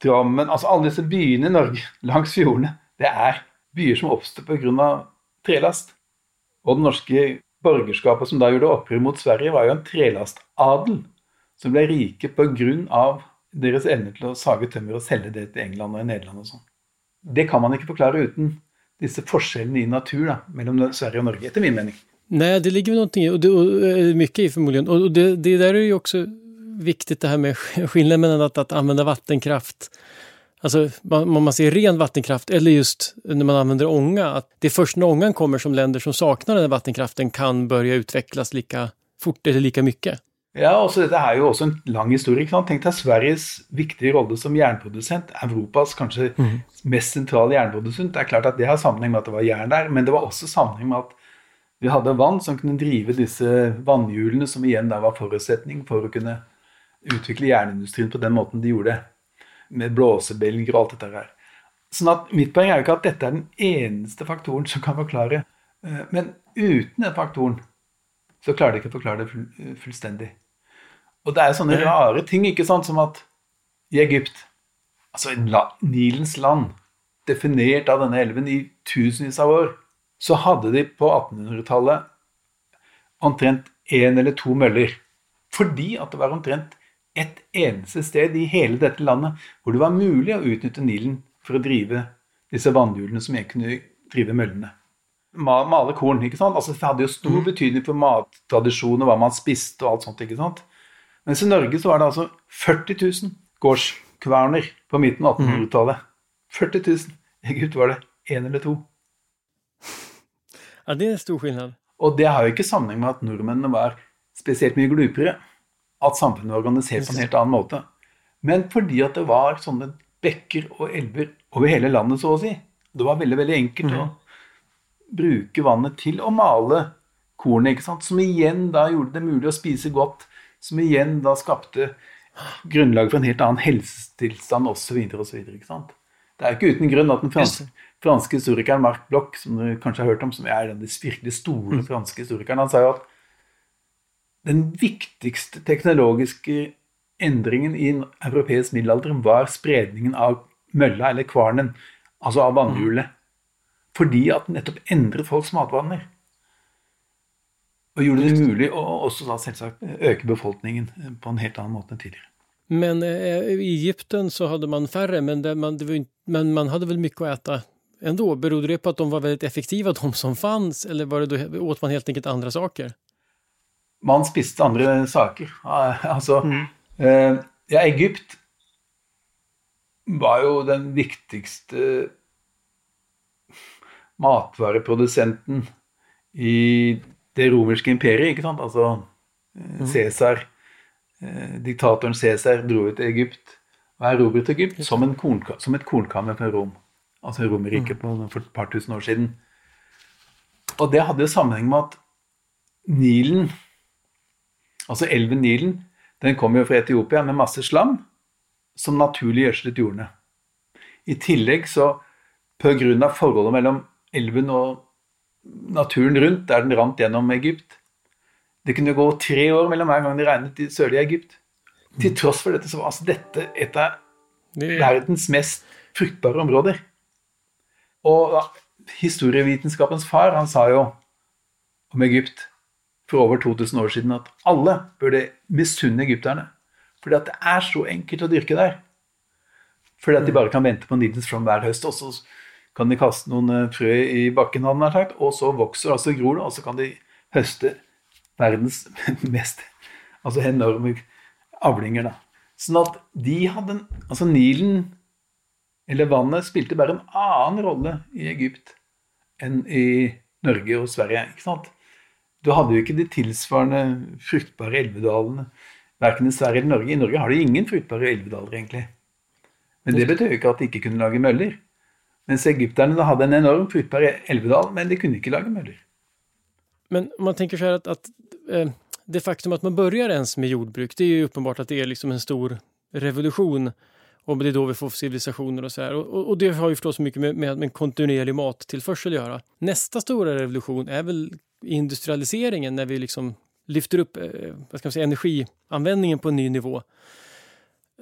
Drammen altså Alle disse byene i Norge langs fjordene, det er byer som oppstår pga. trelast. Og det norske borgerskapet som da gjorde opprør mot Sverige, var jo en trelastadel som ble rike pga. Deres evne til å sage tømmer og selge det til England og Nederland og sånn. Det kan man ikke forklare uten disse forskjellene i natur da, mellom Sverige og Norge, etter min mening. Nej, det ligger någonting i, och det, och eh, mycket i förmodligen. Och det, det där är ju också viktigt det här med skillnaden mellan att, att använda vattenkraft, alltså om man ser ren vattenkraft eller just när man använder ånga, att det är först när ångan kommer som länder som saknar den vattenkraften kan börja utvecklas lika fort eller lika mycket. Ja, også Dette er jo også en lang historie. ikke sant? Tenk deg Sveriges viktige rolle som jernprodusent. Europas kanskje mm. mest sentrale jernprodusent. Det er klart at det har sammenheng med at det var jern der, men det var også sammenheng med at vi hadde vann som kunne drive disse vannhjulene, som igjen da var forutsetning for å kunne utvikle jernindustrien på den måten de gjorde, med blåsebelger og alt dette her. Sånn at Mitt poeng er jo ikke at dette er den eneste faktoren som kan forklare. Eh, men uten den faktoren så klarer de ikke å forklare det fullstendig. Og det er sånne rare ting, ikke sant, som at i Egypt Altså Nilens land, definert av denne elven i tusenvis av år så hadde de på 1800-tallet omtrent én eller to møller. Fordi at det var omtrent ett eneste sted i hele dette landet hvor det var mulig å utnytte Nilen for å drive disse vannhjulene som jeg kunne drive møllene. Male korn. ikke sant? Altså, det hadde jo stor mm. betydning for mattradisjon og hva man spiste og alt sånt. ikke sant? Mens i Norge så var det altså 40 000 gårdskverner på midten av 1800-tallet. 40 000. I Egypt var det én eller to. Ja, det er stor skillnad. Og det har jo ikke sammenheng med at nordmennene var spesielt mye glupere. At samfunnet var organisert på en helt annen måte. Men fordi at det var sånne bekker og elver over hele landet, så å si. Det var veldig, veldig enkelt mm. å bruke vannet til å male kornet, ikke sant? som igjen da gjorde det mulig å spise godt, som igjen da skapte grunnlag for en helt annen helsetilstand osv. osv. Det er jo ikke uten grunn at den franske, franske historikeren Marc Bloch, som du kanskje har hørt om, som er den virkelig store mm. franske historikeren, han sa jo at den viktigste teknologiske endringen i europeisk middelalder var spredningen av mølla, eller kvarnen, altså av vannhjulet. Fordi at den nettopp endret folks matvaner. Og gjorde det mulig å også da selvsagt øke befolkningen på en helt annen måte enn tidligere. Men eh, i Egypten så hadde man færre, men, det, man, det men man hadde vel mye å ete ändå? Berodde det på at de var veldig effektive, de som fanns, eller var det då, åt man helt enkelt andre saker? Man spiste andre saker. Altså mm. eh, Ja, Egypt var jo den viktigste matvareprodusenten i det romerske imperiet, ikke sant? Altså eh, mm. Cæsar, eh, diktatoren Cæsar dro ut til Egypt og erobret Egypt som, korn, som et kornkammer fra Rom altså Romerriket mm. for et par tusen år siden. Og det hadde jo sammenheng med at Nilen, altså elven Nilen, den kom jo fra Etiopia med masse slam som naturlig gjødslet jordene. I tillegg så pga. forholdet mellom elven og naturen rundt, der den rant gjennom Egypt Det kunne gå tre år mellom hver gang det regnet i sørlige Egypt. Til mm. tross for dette så var altså dette et av verdens mest fruktbare områder. Og historievitenskapens far han sa jo om Egypt for over 2000 år siden at alle burde misunne egypterne. Fordi at det er så enkelt å dyrke der. Fordi at de bare kan vente på Nidens flom hver høst, og så kan de kaste noen eh, frø i bakken, hadde sagt, og så vokser altså gror det, og så kan de høste verdens mest altså enorme avlinger. da. Sånn at de hadde Altså Nilen eller vannet spilte bare en annen rolle i Egypt enn i Norge og Sverige. ikke sant? Du hadde jo ikke de tilsvarende fruktbare elvedalene verken i Sverige eller Norge. I Norge har de ingen fruktbare elvedaler, egentlig. Men det betød ikke at de ikke kunne lage møller. Mens egypterne hadde en enorm fruktbar elvedal, men de kunne ikke lage møller. Men man tenker seg at, at eh, det faktum at man begynner ens med jordbruk, det er jo åpenbart at det er liksom en stor revolution. Og det er da vi får sivilisasjoner og så här. Og, og det har jo förstås mye med, med, med kontinuerlig mattilførsel å gjøre. Neste store revolution er vel industrialiseringen når vi liksom lyfter opp eh, si, energianvändningen på en ny nivå.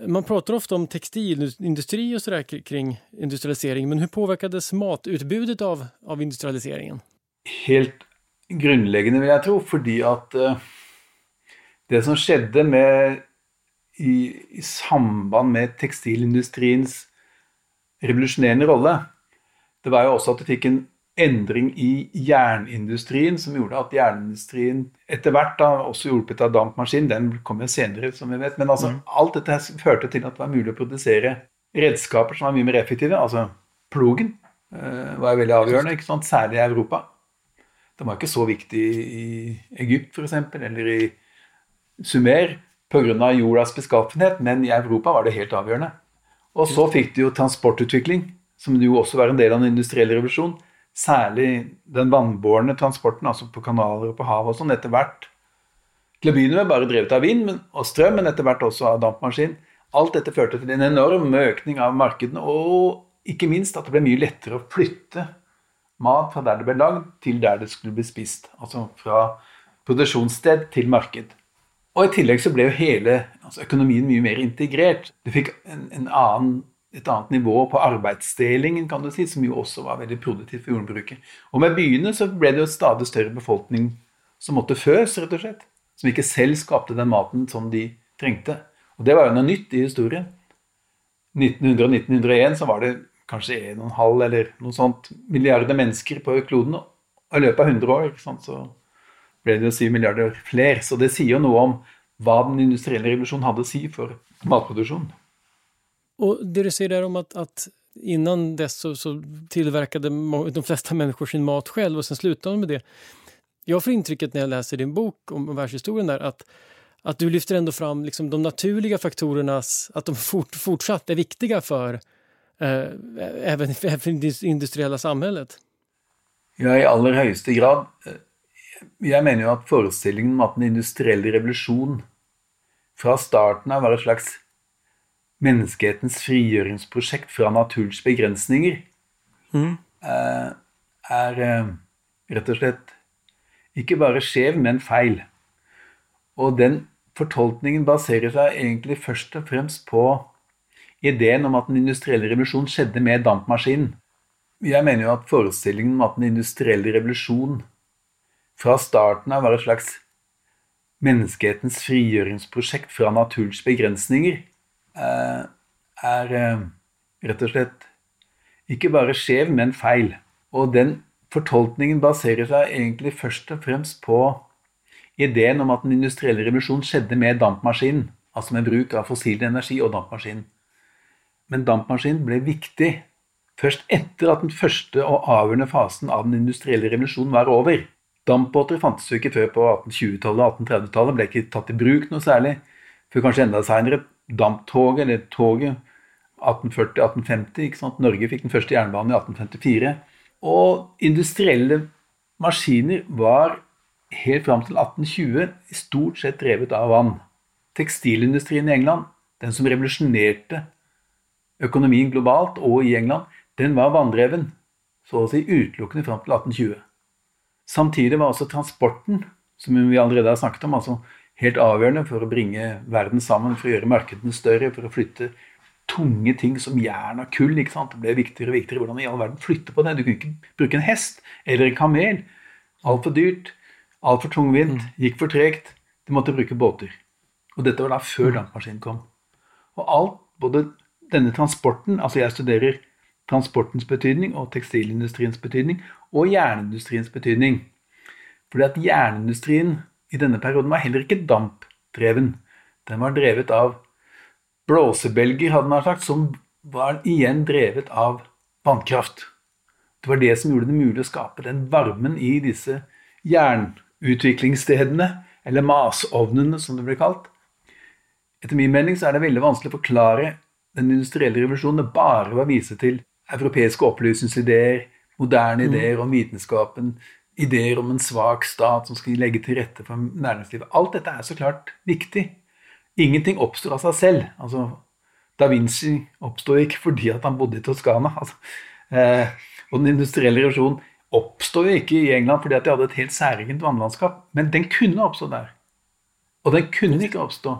Man prater ofte om textilindustri och sådär kring industrialisering, men hur påverkades matutbudet av, av industrialiseringen? Helt grunnleggende, vil jeg tro, fordi at uh, det som skjedde med i, i, samband med tekstilindustriens revolusjonerende rolle, det var jo også at det fikk en endring i jernindustrien som gjorde at jernindustrien etter hvert da, også hjulpet av dampmaskin, den kom jo senere, som vi vet. Men altså, mm. alt dette førte til at det var mulig å produsere redskaper som var mye mer effektive. Altså plogen uh, var veldig avgjørende, ikke sant? særlig i Europa. Den var ikke så viktig i Egypt f.eks., eller i Sumer pga. jordas beskaffenhet, men i Europa var det helt avgjørende. Og så fikk du jo transportutvikling, som jo også var en del av den industrielle revolusjonen særlig den vannbårne transporten, altså på kanaler og på hav og sånn, etter hvert Til å begynne med bare drevet av vind og strøm, men etter hvert også av dampmaskin. Alt dette førte til en enorm økning av markedene, og ikke minst at det ble mye lettere å flytte mat fra der det ble lagd, til der det skulle bli spist. Altså fra produksjonssted til marked. Og i tillegg så ble jo hele altså økonomien mye mer integrert. Du fikk en, en annen et annet nivå på arbeidsdelingen, kan du si, som jo også var veldig produktivt for jordbruket. Og med byene så ble det jo stadig større befolkning som måtte føs, rett og slett. Som ikke selv skapte den maten som de trengte. Og det var jo noe nytt i historien. 1900 og 1901 så var det kanskje 1,5 eller noe sånt milliarder mennesker på kloden. Og i løpet av 100 år sant, så ble det jo 7 milliarder flere. Så det sier jo noe om hva den industrielle revolusjonen hadde å si for matproduksjonen. Og det du sier der om at, att innan dess så, så tillverkade de fleste mennesker sin mat selv, og sen slutade de med det. Jeg får intrycket når jeg leser din bok om världshistorien där, att, att du lyfter ändå fram liksom de naturliga faktorernas, att de fort, fortsatt er viktige for eh, även, även det industrielle samhället. Ja, i aller høyeste grad. Jeg mener jo at forestillingen om at den industrielle revolusjon fra starten av var et slags menneskehetens frigjøringsprosjekt fra naturens begrensninger, mm. er eh, rett og slett ikke bare skjev, men feil. Og den fortolkningen baserer seg egentlig først og fremst på ideen om at den industrielle revolusjonen skjedde med dampmaskinen. Jeg mener jo at forestillingen om at den industrielle revolusjonen fra starten av var et slags menneskehetens frigjøringsprosjekt fra naturens begrensninger, Eh, er eh, rett og slett ikke bare skjev, men feil. Og den fortolkningen baserer seg egentlig først og fremst på ideen om at den industrielle revolusjonen skjedde med dampmaskinen, altså med bruk av fossil energi og dampmaskinen. Men dampmaskinen ble viktig først etter at den første og avgjørende fasen av den industrielle revolusjonen var over. Dampbåter fantes jo ikke før på 1820-tallet og 1830-tallet, ble ikke tatt i bruk noe særlig. Før kanskje enda seinere damptoget, eller toget, 1840-1850. Norge fikk den første jernbanen i 1854. Og industrielle maskiner var helt fram til 1820 stort sett drevet av vann. Tekstilindustrien i England, den som revolusjonerte økonomien globalt og i England, den var vanndreven, så å si utelukkende fram til 1820. Samtidig var også transporten, som vi allerede har snakket om, altså helt avgjørende for å bringe verden sammen, for å gjøre markedene større, for å flytte tunge ting som jern og kull. ikke sant? Det ble viktigere og viktigere. Hvordan i all verden flytte på det? Du kunne ikke bruke en hest eller en kamel. Altfor dyrt, altfor tungvint, mm. gikk for tregt. Du måtte bruke båter. Og dette var da før mm. dampmaskinen kom. Og alt, både denne transporten Altså jeg studerer transportens betydning og tekstilindustriens betydning og jernindustriens betydning. Fordi at jernindustrien i denne perioden var heller ikke dampdreven. Den var drevet av blåsebelger, hadde man sagt, som var igjen drevet av vannkraft. Det var det som gjorde det mulig å skape den varmen i disse jernutviklingsstedene, eller masovnene, som det ble kalt. Etter min mening så er det veldig vanskelig å forklare den industrielle revolusjonen bare ved å vise til europeiske opplysningsideer, moderne mm. ideer om vitenskapen, ideer om en svak stat som skal legge til rette for næringslivet. Alt dette er så klart viktig. Ingenting oppstår av seg selv. Altså, da Vinci oppsto ikke fordi han bodde i Toskana. Altså, eh, og den industrielle revolusjonen oppstår ikke i England fordi de hadde et helt særegent vannlandskap, men den kunne oppstå der. Og den kunne ikke oppstå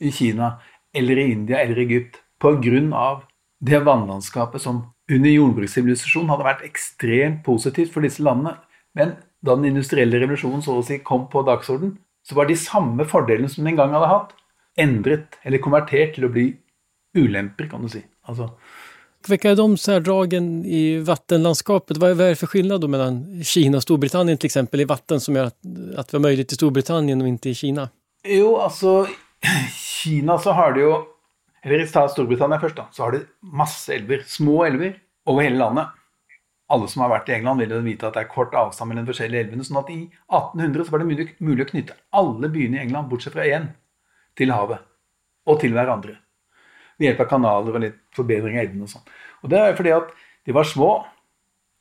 i Kina eller i India eller Egypt pga. det vannlandskapet som under jordbrukssivilisasjonen hadde vært ekstremt positivt for disse landene. Men da den industrielle revolusjonen så å si kom på dagsorden, så var de samme fordelene som den en gang hadde hatt, endret eller konvertert til å bli ulemper, kan du si. Altså, Vilka är de särdragen i vattenlandskapet? Vad är det för skillnad mellan Kina och Storbritannien till exempel i vatten som gör att, att vi har möjlighet i Storbritannien och inte i Kina? Jo, altså Kina så har det jo Eller i Storbritannia først, da. Så har de masse elver. Små elver over hele landet. Alle som har vært i England, vil jo vite at det er kort avstand mellom de forskjellige elvene. sånn at i 1800 så var det mulig, å knytte alle byene i England, bortsett fra én, til havet. Og til hverandre ved hjelp av kanaler og litt forbedring av elvene og sånn. Og det er fordi at de var små,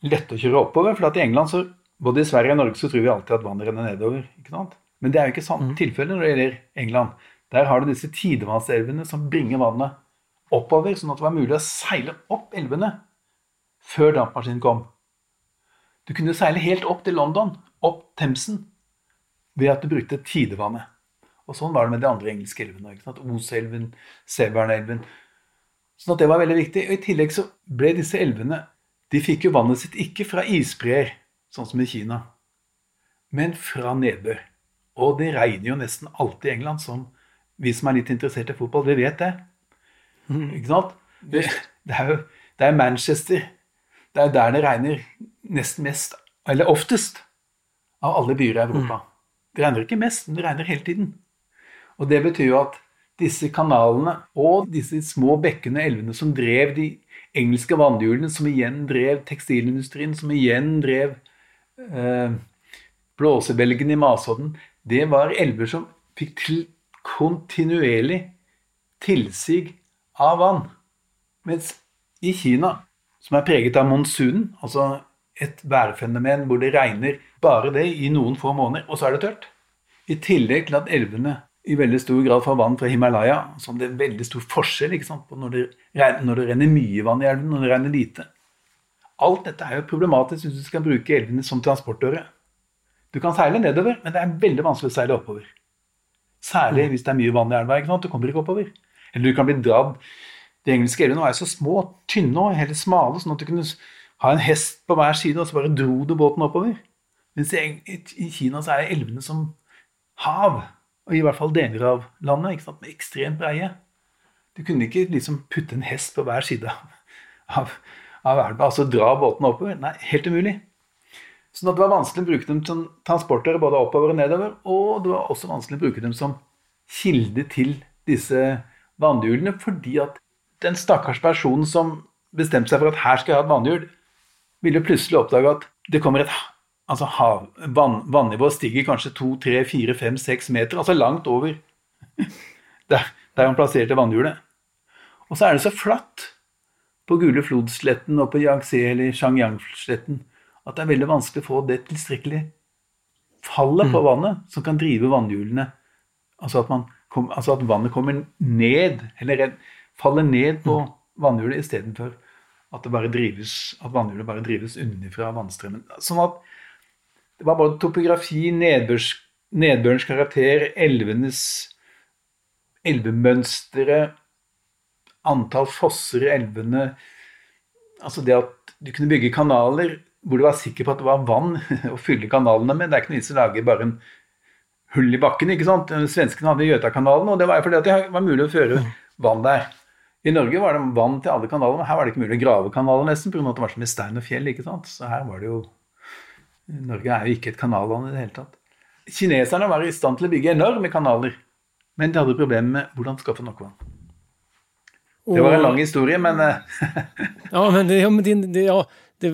lette å kjøre oppover. For at i England, så, både i Sverige og Norge, så tror vi alltid at vannet renner nedover. ikke sant? Men det er jo ikke sånn mm. tilfelle når det gjelder England. Der har du disse tidevannselvene som bringer vannet oppover, sånn at det var mulig å seile opp elvene før dampmaskinen kom. Du kunne seile helt opp til London, opp Themsen, ved at du brukte tidevannet. Og sånn var det med de andre engelske elvene. Oselven, Severnelven. Sånn at det var veldig viktig. Og I tillegg så ble disse elvene De fikk jo vannet sitt ikke fra isbreer, sånn som i Kina, men fra nedbør. Og det regner jo nesten alltid i England, som vi som er litt interessert i fotball, vi vet det. Mm. Ikke sant? Det, det, er jo det er Manchester. Det er der det regner nesten mest, eller oftest, av alle byer i Europa. Mm. Det regner ikke mest, men det regner hele tiden. Og det betyr jo at disse kanalene og disse små bekkene, og elvene, som drev de engelske vannhjulene, som igjen drev tekstilindustrien, som igjen drev eh, blåsebelgene i Masodden, det var elver som fikk til kontinuerlig tilsig av vann. Mens i Kina, som er preget av monsunen, altså et værfenomen hvor det regner bare det i noen få måneder, og så er det tørt, i tillegg til at elvene i veldig stor grad får vann fra Himalaya. Så det er veldig stor forskjell på når det, når det, renner mye vann i elven og når det renner lite. Alt dette er jo problematisk hvis du skal bruke elvene som transportåre. Du kan seile nedover, men det er veldig vanskelig å seile oppover. Særlig mm. hvis det er mye vann i elva. Du kommer ikke oppover. Eller du kan bli dradd De engelske elvene var jo så små, tynne og helt smale, sånn at du kunne ha en hest på hver side, og så bare dro du båten oppover. Mens i Kina så er elvene som hav og i hvert fall deler av landet, ikke sant, med ekstremt breie. Du kunne ikke liksom putte en hest på hver side av, av elva, altså dra båten oppover. Nei, helt umulig. Sånn at det var vanskelig å bruke dem som transporter både oppover og nedover. Og det var også vanskelig å bruke dem som kilde til disse vannhjulene, fordi at den stakkars personen som bestemte seg for at her skal jeg ha et vannhjul, ville plutselig oppdage at det kommer et altså hav, vann, Vannivået stiger kanskje 2-3-4-5-6 meter, altså langt over der, der han plasserte vannhjulet. Og så er det så flatt på Gule Flodsletten og på Yangtze eller Shangyang-sletten at det er veldig vanskelig å få det tilstrekkelig fallet på mm. vannet som kan drive vannhjulene. Altså at, kom, altså at, vannet kommer ned, eller faller ned på vannhjulet istedenfor at, det at vannhjulet bare drives underfra vannstrømmen. Sånn at det var både topografi, nedbørs, nedbørens karakter, elvenes elvemønstre, antall fosser i elvene Altså det at du kunne bygge kanaler hvor du var sikker på at det var vann å fylle kanalene med. Det er ikke noe vits i å lage bare en hull i bakken. ikke sant? Svenskene hadde Gjøtakanalen, og det var fordi at det var mulig å føre vann der. I Norge var det vann til alle kanaler, men her var det ikke mulig å grave kanaler nesten pga. at det var så mye stein og fjell. ikke sant? Så her var det jo Norge er jo ikke et kanalland i det hele tatt. Kineserne var i stand til å bygge enorme kanaler, men de hadde problemer med hvordan skaffe nok vann. Det var en lang historie, men eh, Ja, men, det, ja, men det, det, ja, det,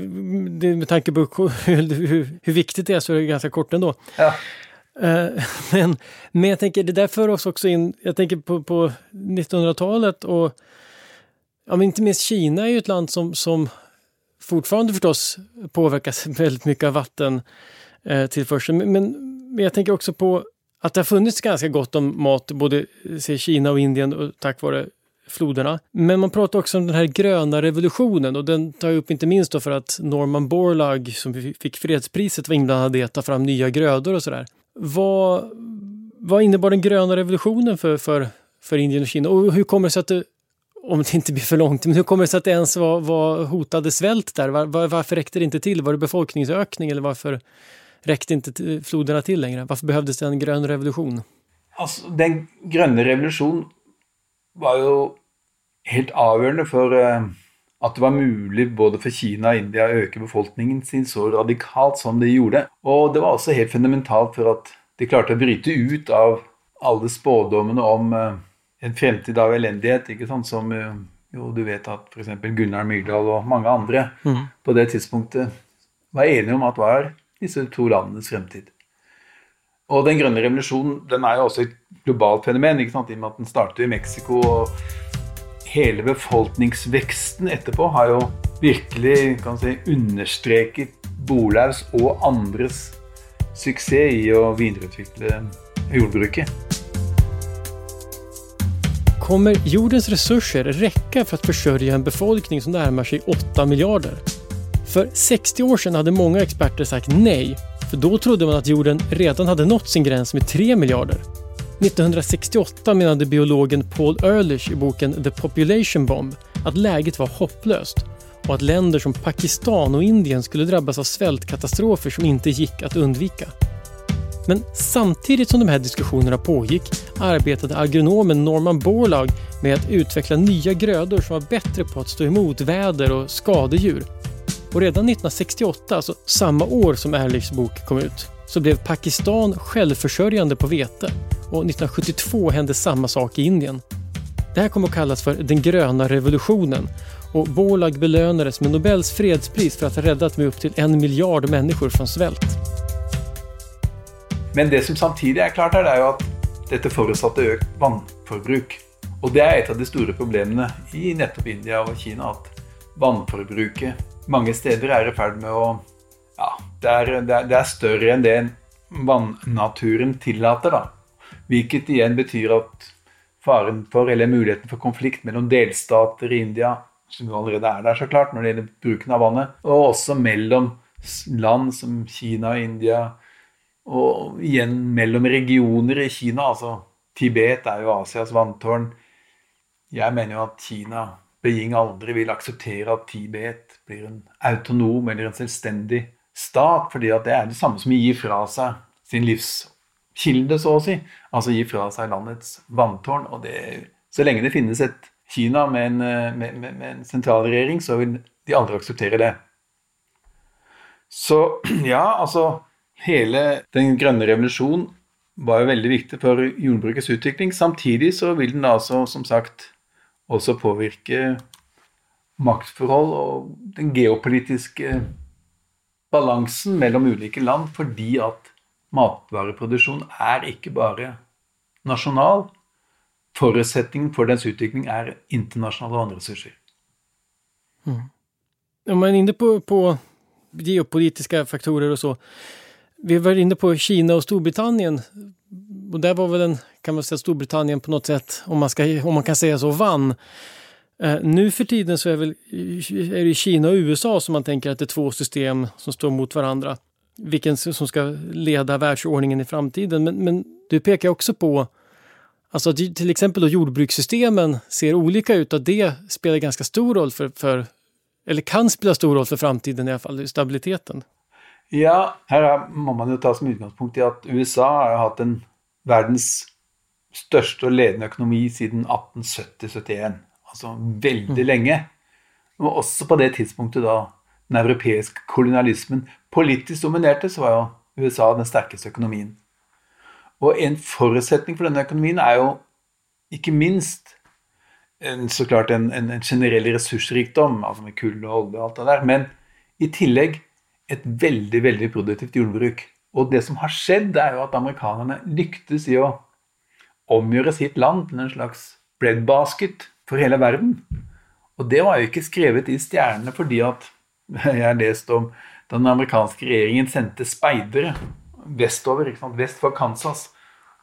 det, med tanke på hur, hur, hur viktigt det är så är det ganska kort ändå. ja. Uh, Men, men jag tänker, det där för oss också in, jag tänker på, på 1900-talet och ja, men inte minst Kina är ju ett land som, som fortfarande förstås påverkas väldigt mycket av vattentillförseln. eh. Men, men, jag tänker också på att det har funnits ganska gott om mat både i Kina och Indien och tack vare floderna. Men man pratar också om den här gröna revolutionen och den tar jag upp inte minst då för att Norman Borlaug som fick fredspriset var inblandad i att ta fram nya grödor och sådär. Vad, vad innebar den gröna revolutionen för, för, för Indien och Kina? Och hur kommer det sig att det, om det inte blir för långt, men hur kommer det sig att det ens var, var hotade svält där? Var, var, varför det inte till? Var det befolkningsökning eller varför räckte t- floderna till längre? Varför behövdes det en grønn revolusjon? Altså, den grønne revolusjonen var jo helt avgjørende for eh, at det var mulig både for Kina og India å øke befolkningen sin så radikalt som de gjorde. Og det var også helt fundamentalt for at de klarte å bryte ut av alle spådommene om eh, en fremtid av elendighet, ikke sant? som eh, jo du vet at f.eks. Gunnar Myrdal og mange andre på det tidspunktet var enige om at var disse to landenes fremtid. Og den grønne revolusjonen den er jo også et globalt fenomen, ikke sant? i og med at den startet i Mexico. og Hele befolkningsveksten etterpå har jo virkelig kan si, understreket Bolaugs og andres suksess i å videreutvikle jordbruket. Kommer jordens resurser räcka för att försörja en befolkning som närmar sig 8 miljarder? För 60 år sedan hade många experter sagt nej, för då trodde man att jorden redan hade nått sin gräns med 3 miljarder. 1968 menade biologen Paul Ehrlich i boken The Population Bomb att läget var hopplöst och att länder som Pakistan och Indien skulle drabbas av svältkatastrofer som inte gick att undvika. Men samtidigt som de här diskussionerna pågick arbetade agronomen Norman Borlaug med att utveckla nya grödor som var bättre på att stå emot väder och skadedjur. Och redan 1968, alltså samma år som Ehrlichs bok kom ut, så blev Pakistan självförsörjande på vete och 1972 hände samma sak i Indien. Det här kom att kallas för den gröna revolutionen och Borlaug belönades med Nobels fredspris för att ha räddat med upp till en miljard människor från svält. Men det som samtidig er klart her, det er jo at dette forutsatte økt vannforbruk. Og det er et av de store problemene i nettopp India og Kina, at vannforbruket mange steder er i ferd med å Ja, det er, det er, det er større enn det vannaturen tillater, da. Hvilket igjen betyr at faren for, eller muligheten for konflikt mellom delstater i India, som jo allerede er der, så klart, når det gjelder bruken av vannet, og også mellom land som Kina og India, og igjen mellom regioner i Kina. altså Tibet er jo Asias vanntårn. Jeg mener jo at Kina, Beijing, aldri vil akseptere at Tibet blir en autonom eller en selvstendig stat, fordi at det er det samme som å gi fra seg sin livskilde, så å si. Altså gi fra seg landets vanntårn. Og det, så lenge det finnes et Kina med en, med, med, med en sentralregjering, så vil de aldri akseptere det. Så ja, altså Hele den grønne revolusjonen var jo veldig viktig for jordbrukets utvikling. Samtidig så vil den altså, som sagt, også påvirke maktforhold og den geopolitiske balansen mellom ulike land, fordi at matvareproduksjon er ikke bare nasjonal. Forutsetningen for dens utvikling er internasjonale vannressurser. Om man inne på, på geopolitiske faktorer og så. Vi var inne på Kina och Storbritannien. Och där var väl en, kan man säga, Storbritannien på något sätt, om man, ska, om man kan säga så, vann. Eh, nu för tiden så är, väl, är det Kina och USA som man tänker att det är två system som står mot varandra. Vilken som ska leda världsordningen i framtiden. Men, men du pekar också på Alltså att till jordbrukssystemen ser olika ut och det spelar ganska stor roll för, för eller kan spela stor roll för framtiden i alla fall, stabiliteten. Ja, her er, må man jo ta som utgangspunkt i at USA har jo hatt en verdens største og ledende økonomi siden 1870-71. Altså veldig lenge. Og også på det tidspunktet da den europeiske kolonialismen politisk dominerte, så var jo USA den sterkeste økonomien. Og en forutsetning for denne økonomien er jo ikke minst en, så klart en, en, en, generell ressursrikdom, altså med kull og olje og alt det der, men i tillegg et veldig, veldig produktivt jordbruk. Og det som har skjedd, er jo at amerikanerne lyktes i å omgjøre sitt land til en slags breadbasket for hele verden. Og det var jo ikke skrevet i stjernene fordi at jeg har lest om den amerikanske regjeringen sendte speidere vestover, vest for Kansas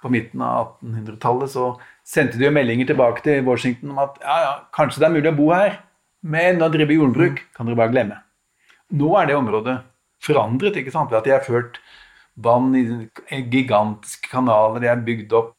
på midten av 1800-tallet, så sendte de jo meldinger tilbake til Washington om at ja, ja, kanskje det er mulig å bo her, men å drive jordbruk kan dere bare glemme. Nå er det området forandret ikke sant, at de har ført vann i gigantiske kanaler, de har bygd opp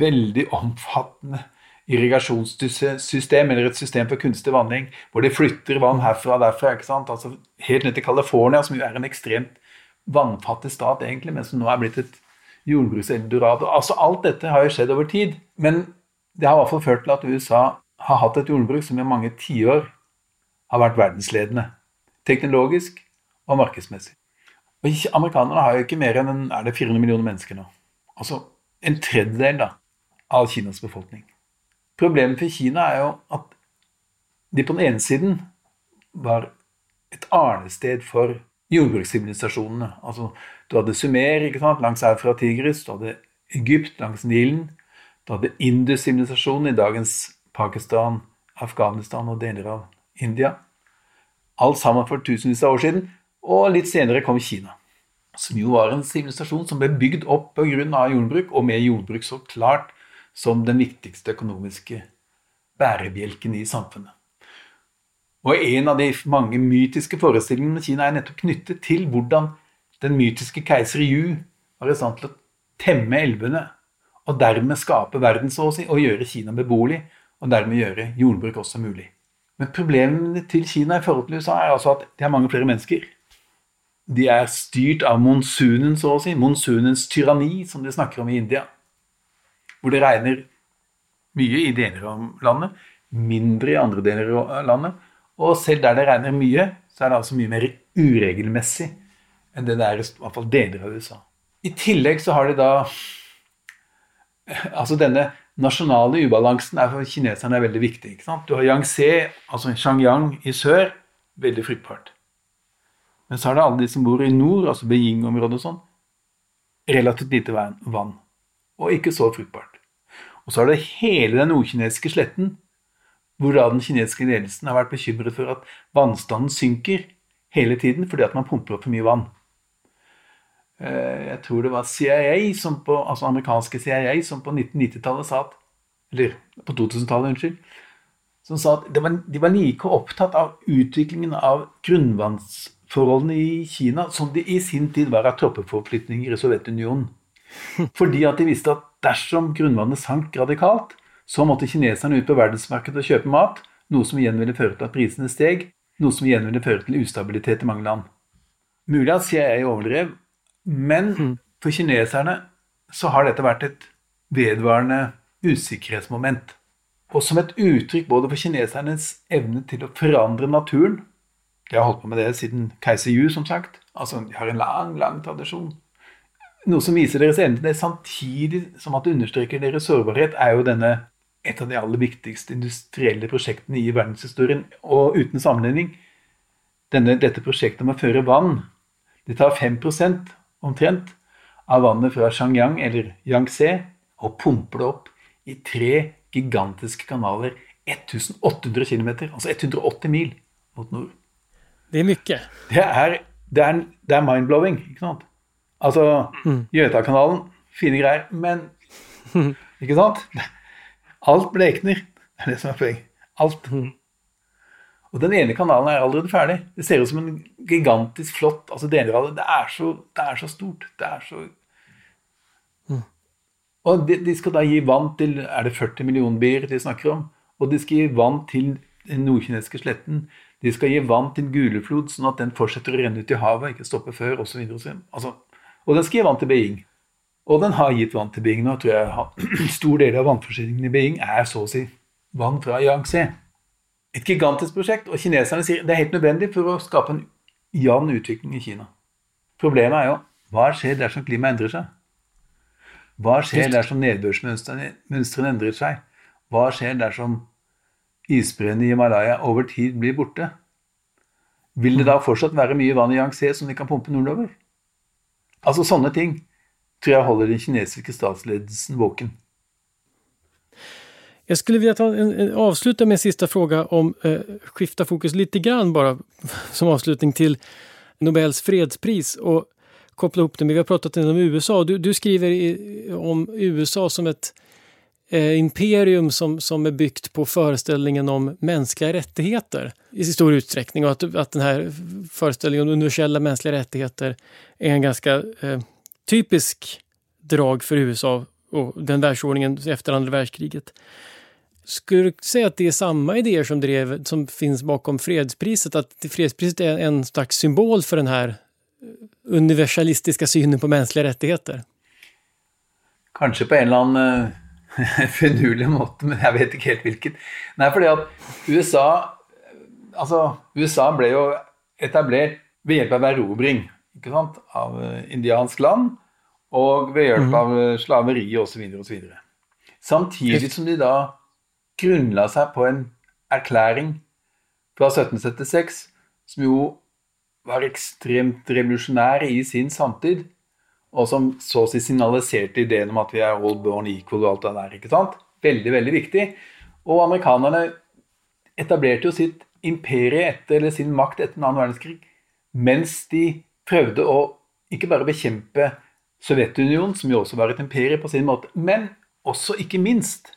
veldig omfattende irrigasjonssystem, eller et system for kunstig vanning, hvor de flytter vann herfra og derfra. ikke sant? Altså Helt ned til California, som jo er en ekstremt vannfattig stat, egentlig, men som nå er blitt et jordbrukseldorado. Altså, alt dette har jo skjedd over tid. Men det har i hvert fall ført til at USA har hatt et jordbruk som i mange tiår har vært verdensledende. Teknologisk og markedsmessig. Og Amerikanerne har jo ikke mer enn er det 400 millioner mennesker nå. Altså en tredjedel da, av Kinas befolkning. Problemet for Kina er jo at de på den ene siden var et arnested for jordbrukssivilisasjonene. Altså, du hadde Sumer ikke sant, langs her fra Tigris, du hadde Egypt langs Nilen, du hadde Indus-sivilisasjonen i dagens Pakistan, Afghanistan og deler av India. Alt sammen for tusenvis av år siden. Og litt senere kom Kina, som jo var en sivilisasjon som ble bygd opp pga. jordbruk, og med jordbruk så klart som den viktigste økonomiske bærebjelken i samfunnet. Og en av de mange mytiske forestillingene med Kina er nettopp knyttet til hvordan den mytiske keiser Yu var i stand til å temme elvene og dermed skape verden, så å si, og gjøre Kina beboelig, og dermed gjøre jordbruk også mulig. Men problemene til Kina i forhold til USA er altså at de har mange flere mennesker. De er styrt av monsunen, så å si. Monsunens tyranni, som de snakker om i India. Hvor det regner mye i deler av landet, mindre i andre deler av landet. Og selv der det regner mye, så er det altså mye mer uregelmessig enn det det er i hvert fall deler av USA. I tillegg så har de da Altså denne nasjonale ubalansen er for kineserne er veldig viktig. Du har Yangtze, altså Shangyang i sør, veldig fruktbart. Men så er det alle de som bor i nord, altså Beijing-området og sånn, relativt lite vann. Og ikke så fruktbart. Og så er det hele den nordkinesiske sletten, hvor da den kinesiske ledelsen har vært bekymret for at vannstanden synker hele tiden fordi at man pumper opp for mye vann. Eh, jeg tror det var CIA, på, altså amerikanske CIA som på 1990-tallet sa at Eller på 2000-tallet, unnskyld. Som sa at de var like opptatt av utviklingen av grunnvannsforholdene i Kina som de i sin tid var av troppeforflytninger i Sovjetunionen. Fordi at de visste at dersom grunnvannet sank radikalt, så måtte kineserne ut på verdensmarkedet og kjøpe mat, noe som igjen ville føre til at prisene steg, noe som igjen ville føre til ustabilitet i mange land. Mulig at CIA overdrev, men hmm. for kineserne så har dette vært et vedvarende usikkerhetsmoment. Og som et uttrykk både for kinesernes evne til å forandre naturen De har holdt på med det siden keiser Yu, som sagt. Altså, de har en lang, lang tradisjon. Noe som viser deres evne til det, samtidig som at det understreker deres sårbarhet, er jo denne et av de aller viktigste industrielle prosjektene i verdenshistorien. Og uten sammenligning, denne, dette prosjektet om å føre vann Det tar 5% omtrent av vannet fra Shangyang eller Yangtze og pumper det opp i tre gigantiske kanaler 1800 km, altså 180 mil mot nord. Det er mye. Det er, det er, det er mind-blowing, ikke sant? Altså, mm. Gjøtakanalen, fine greier, men Ikke sant? Alt blekner. Det er det som er poenget. Alt. Mm. Og den ene kanalen er allerede ferdig. Det ser ut som en gigantisk flott altså deler av det. Det er så, det er så stort. Det er så mm. Og de, de, skal da gi vann til Er det 40 millioner bier de snakker om? Og de skal gi vann til den nordkinesiske sletten. De skal gi vann til Guleflod, sånn at den fortsetter å renne ut i havet, ikke stoppe før, osv. Altså, og den skal gi vann til Beijing. Og den har gitt vann til Beijing nå. tror jeg Stor del av vannforsyningen i Beijing er så å si vann fra Yangtze. Et gigantisk prosjekt, og kineserne sier det er helt nødvendig for å skape en jevn utvikling i Kina. Problemet er jo hva skjer dersom klimaet endrer seg? Hva skjer dersom nedbørsmønstrene endrer seg? Hva skjer dersom isbreene i Himalaya over tid blir borte, vil det da fortsatt være mye vann i Yangtze som de kan pumpe nordover? Altså sånne ting tror jeg holder den kinesiske statsledelsen våken. Jeg skulle vilja ta en, avsluta med en sista fråga om eh, skifta fokus lite grann bara som avslutning till Nobels fredspris och koppla ihop det med, vi har pratat om USA, du, du skriver i, om USA som ett eh, imperium som, som är byggt på föreställningen om mänskliga rättigheter i stor utsträckning och att, att den här föreställningen om universella mänskliga rättigheter är en ganska eh, typisk drag för USA och den världsordningen efter andra världskriget. Skulle du säga att det är samma idéer som, drev, som finns bakom fredspriset? Att fredspriset är en slags symbol för den här universalistiska synen på mänskliga rättigheter? Kanskje på en eller annen uh, finurlig måte, men jeg vet ikke helt hvilken. Nei, fordi at USA Altså, USA ble jo etablert ved hjelp av erobring ikke sant? av uh, indiansk land, og ved hjelp mm. av uh, slaveri osv. osv. Samtidig som de da grunnla seg på en erklæring fra 1776 som jo var ekstremt revolusjonær i sin samtid, og som så å si signaliserte ideen om at vi er all born equal og alt det der. ikke sant? Veldig, veldig viktig. Og amerikanerne etablerte jo sitt imperie etter, eller sin makt etter den annen verdenskrig mens de prøvde å ikke bare bekjempe Sovjetunionen, som jo også var et imperie på sin måte, men også, ikke minst,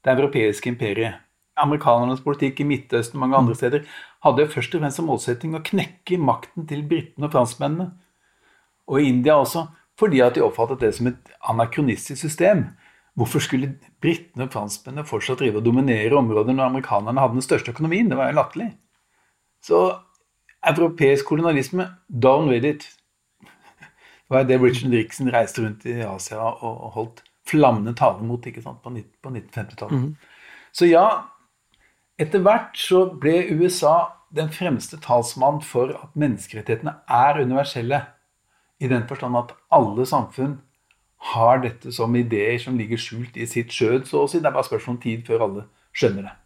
det europeiske imperiet. Amerikanernes politikk i Midtøsten og mange andre steder hadde først og fremst som målsetting å knekke makten til britene og franskmennene. Og i India også, fordi at de oppfattet det som et anakronistisk system. Hvorfor skulle britene og franskmennene fortsatt drive og dominere områder når amerikanerne hadde den største økonomien? Det var jo latterlig. Så europeisk kolonialisme, down with it. Det var det Richard Rixon reiste rundt i Asia og holdt flammende taler mot ikke sant, på 1950-tallet. Mm. Så ja, etter hvert så ble USA den fremste talsmann for at menneskerettighetene er universelle. I den forstand at alle samfunn har dette som ideer som ligger skjult i sitt skjød, så å si. Det er bare spørsmål om tid før alle skjønner det.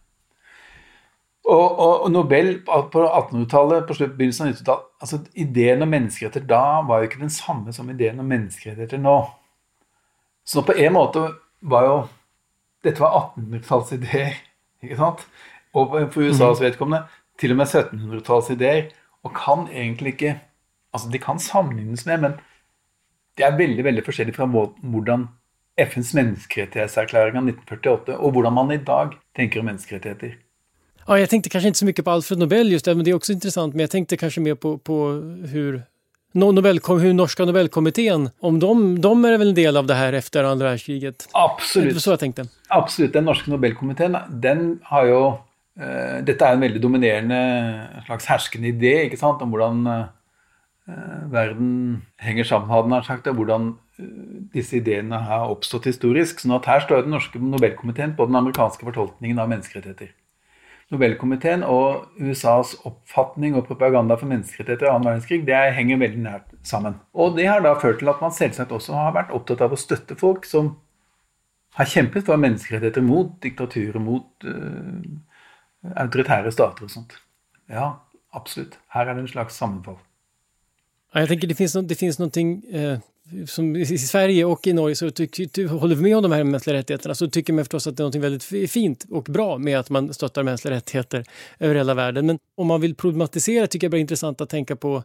Og, og, Nobel på 1800-tallet, på slutt, begynnelsen av 1900-tallet altså Ideen om menneskerettigheter da var jo ikke den samme som ideen om menneskerettigheter nå. Så på en måte var jo Dette var 1800-tallsideer, ikke sant? Og for USAs mhm. vedkommende til og med 1700-tallsideer. Og kan egentlig ikke Altså, de kan sammenlignes med, men det er veldig veldig forskjellig fra hvordan FNs menneskerettighetserklæring av 1948 og hvordan man i dag tenker om menneskerettigheter. Ja, jeg tenkte kanskje ikke så mye på Alfred Nobel, just det, men det er også interessant. Men jeg tenkte kanskje mer på, på hur Nobel, hur norska Nobelkomiteen, om de, de er vel en del av det her efter andre verdenskriget? Absolutt. Så jeg tenkte. Absolutt. Den norske Nobelkomiteen, den har jo uh, Dette er en veldig dominerende slags herskende idé ikke sant, om hvordan uh, verden henger sammen, hadde han sagt, og hvordan uh, disse ideene har oppstått historisk. sånn at her står den norske Nobelkomiteen på den amerikanske fortolkningen av menneskerettigheter. Nobelkomiteen og USAs oppfatning og propaganda for menneskerettigheter i annen verdenskrig det henger veldig nært sammen. Og det har da ført til at man selvsagt også har vært opptatt av å støtte folk som har kjempet for menneskerettigheter mot diktaturer, mot uh, autoritære stater og sånt. Ja, absolutt. Her er det en slags sammenfall. Jeg tenker det finnes, no, det finns noe eh, som i Sverige och i Norge så tycker håller med om de här mänskliga rättigheterna så tycker man förstås att det är något väldigt fint och bra med att man stöttar mänskliga rättigheter över hela världen. Men om man vill problematisera tycker jag det är intressant att tänka på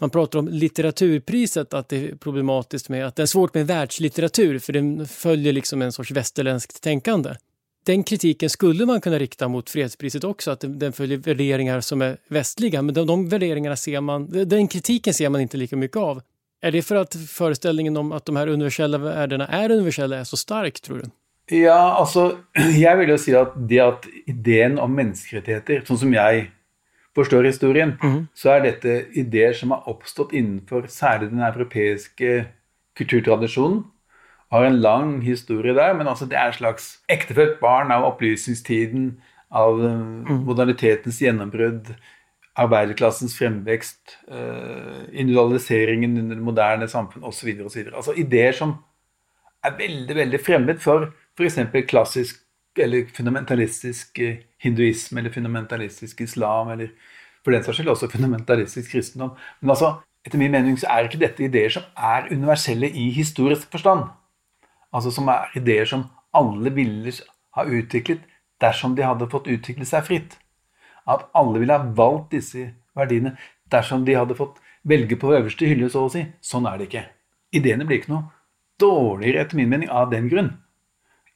man pratar om litteraturpriset, att det är problematiskt med att det är svårt med världslitteratur för den följer liksom en sorts västerländskt tänkande. Den kritiken skulle man kunna rikta mot fredspriset också, att den följer värderingar som är västliga, men de, de värderingarna ser man, den kritiken ser man inte lika mycket av. Er det for at forestillingen om at de her universelle värdena er universelle, er så sterk, tror du? Ja, altså Jeg vil jo si at det at ideen om menneskerettigheter, sånn som jeg forstår historien, mm så er dette ideer som har oppstått innenfor særlig den europeiske kulturtradisjonen. Har en lang historie der, men altså det er et slags ektefødt barn av opplysningstiden, av mm. modernitetens gjennombrudd, arbeiderklassens fremvekst, uh, individualiseringen under det moderne samfunn osv. Altså ideer som er veldig veldig fremmed for f.eks. klassisk eller fundamentalistisk eh, hinduisme eller fundamentalistisk islam, eller for den saks skyld også fundamentalistisk kristendom. Men altså, etter min mening så er ikke dette ideer som er universelle i historisk forstand. Altså som er ideer som alle ville ha utviklet dersom de hadde fått utvikle seg fritt. At alle ville ha valgt disse verdiene dersom de hadde fått velge på øverste hylle, så å si. Sånn er det ikke. Ideene blir ikke noe dårligere, etter min mening, av den grunn.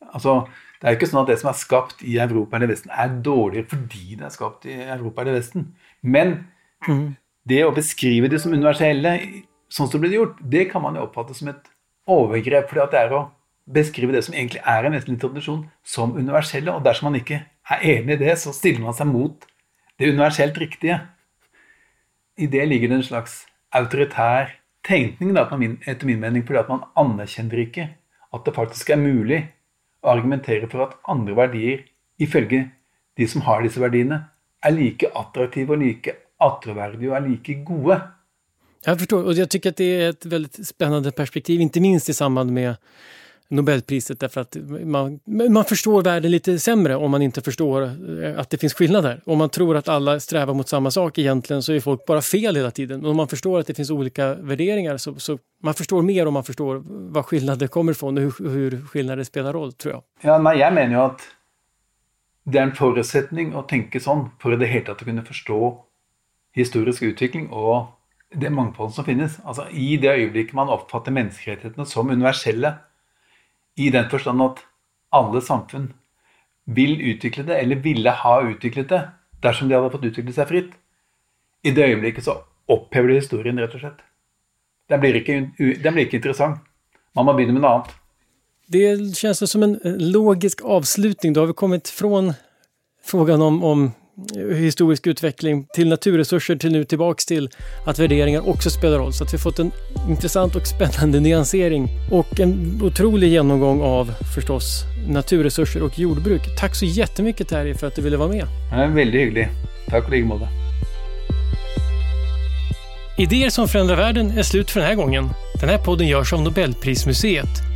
Altså, det er ikke sånn at det som er skapt i Europa eller Vesten, er dårligere fordi det er skapt i Europa eller Vesten. Men mm. det å beskrive det som universelle, sånn som det ble gjort, det kan man jo oppfatte som et overgrep. fordi at det er å beskrive det som egentlig er en vestlig tradisjon, som universelle. Og dersom man ikke er enig i det, så stiller man seg mot det universelt riktige. I det ligger det en slags autoritær tenkning, da, etter min mening, fordi at man anerkjenner ikke at det faktisk er mulig å argumentere for at andre verdier, ifølge de som har disse verdiene, er like attraktive og like attråverdige og er like gode. Jeg forstår, og jeg syns det er et veldig spennende perspektiv, ikke minst i samband med Nobelpriset därför att man, man förstår världen lite sämre om man inte förstår eh, att det finns skillnader. Om man tror att alla strävar mot samma sak egentligen så är folk bara fel hela tiden. Om man förstår att det finns olika värderingar så, så man förstår mer om man förstår var skillnader kommer ifrån och hur, hur skillnader spelar roll, tror jag. Ja, men jeg mener jo at det er en forutsetning å tenke sånn for i det helt tatt å kunne forstå historisk utvikling og det mangfoldet som finnes. Altså, I det øyeblikket man oppfatter menneskerettighetene som universelle, i den forstand at alle samfunn vil utvikle det, eller ville ha utviklet det, dersom de hadde fått utvikle seg fritt. I det øyeblikket så opphever de historien, rett og slett. Den blir ikke, den blir ikke interessant. Man må begynne med noe annet. Det känns som en logisk avslutning. Da har vi kommet fra frågan om, om historisk utveckling till naturresurser till nu tillbaks till att värderingar också spelar roll. Så att vi fått en intressant och spännande nyansering och en otrolig genomgång av förstås naturresurser och jordbruk. Tack så jättemycket Terje för att du ville vara med. Ja, väldigt hyggelig. Tack och like måte. Idéer som förändrar världen är slut för den här gången. Den här podden görs av Nobelprismuseet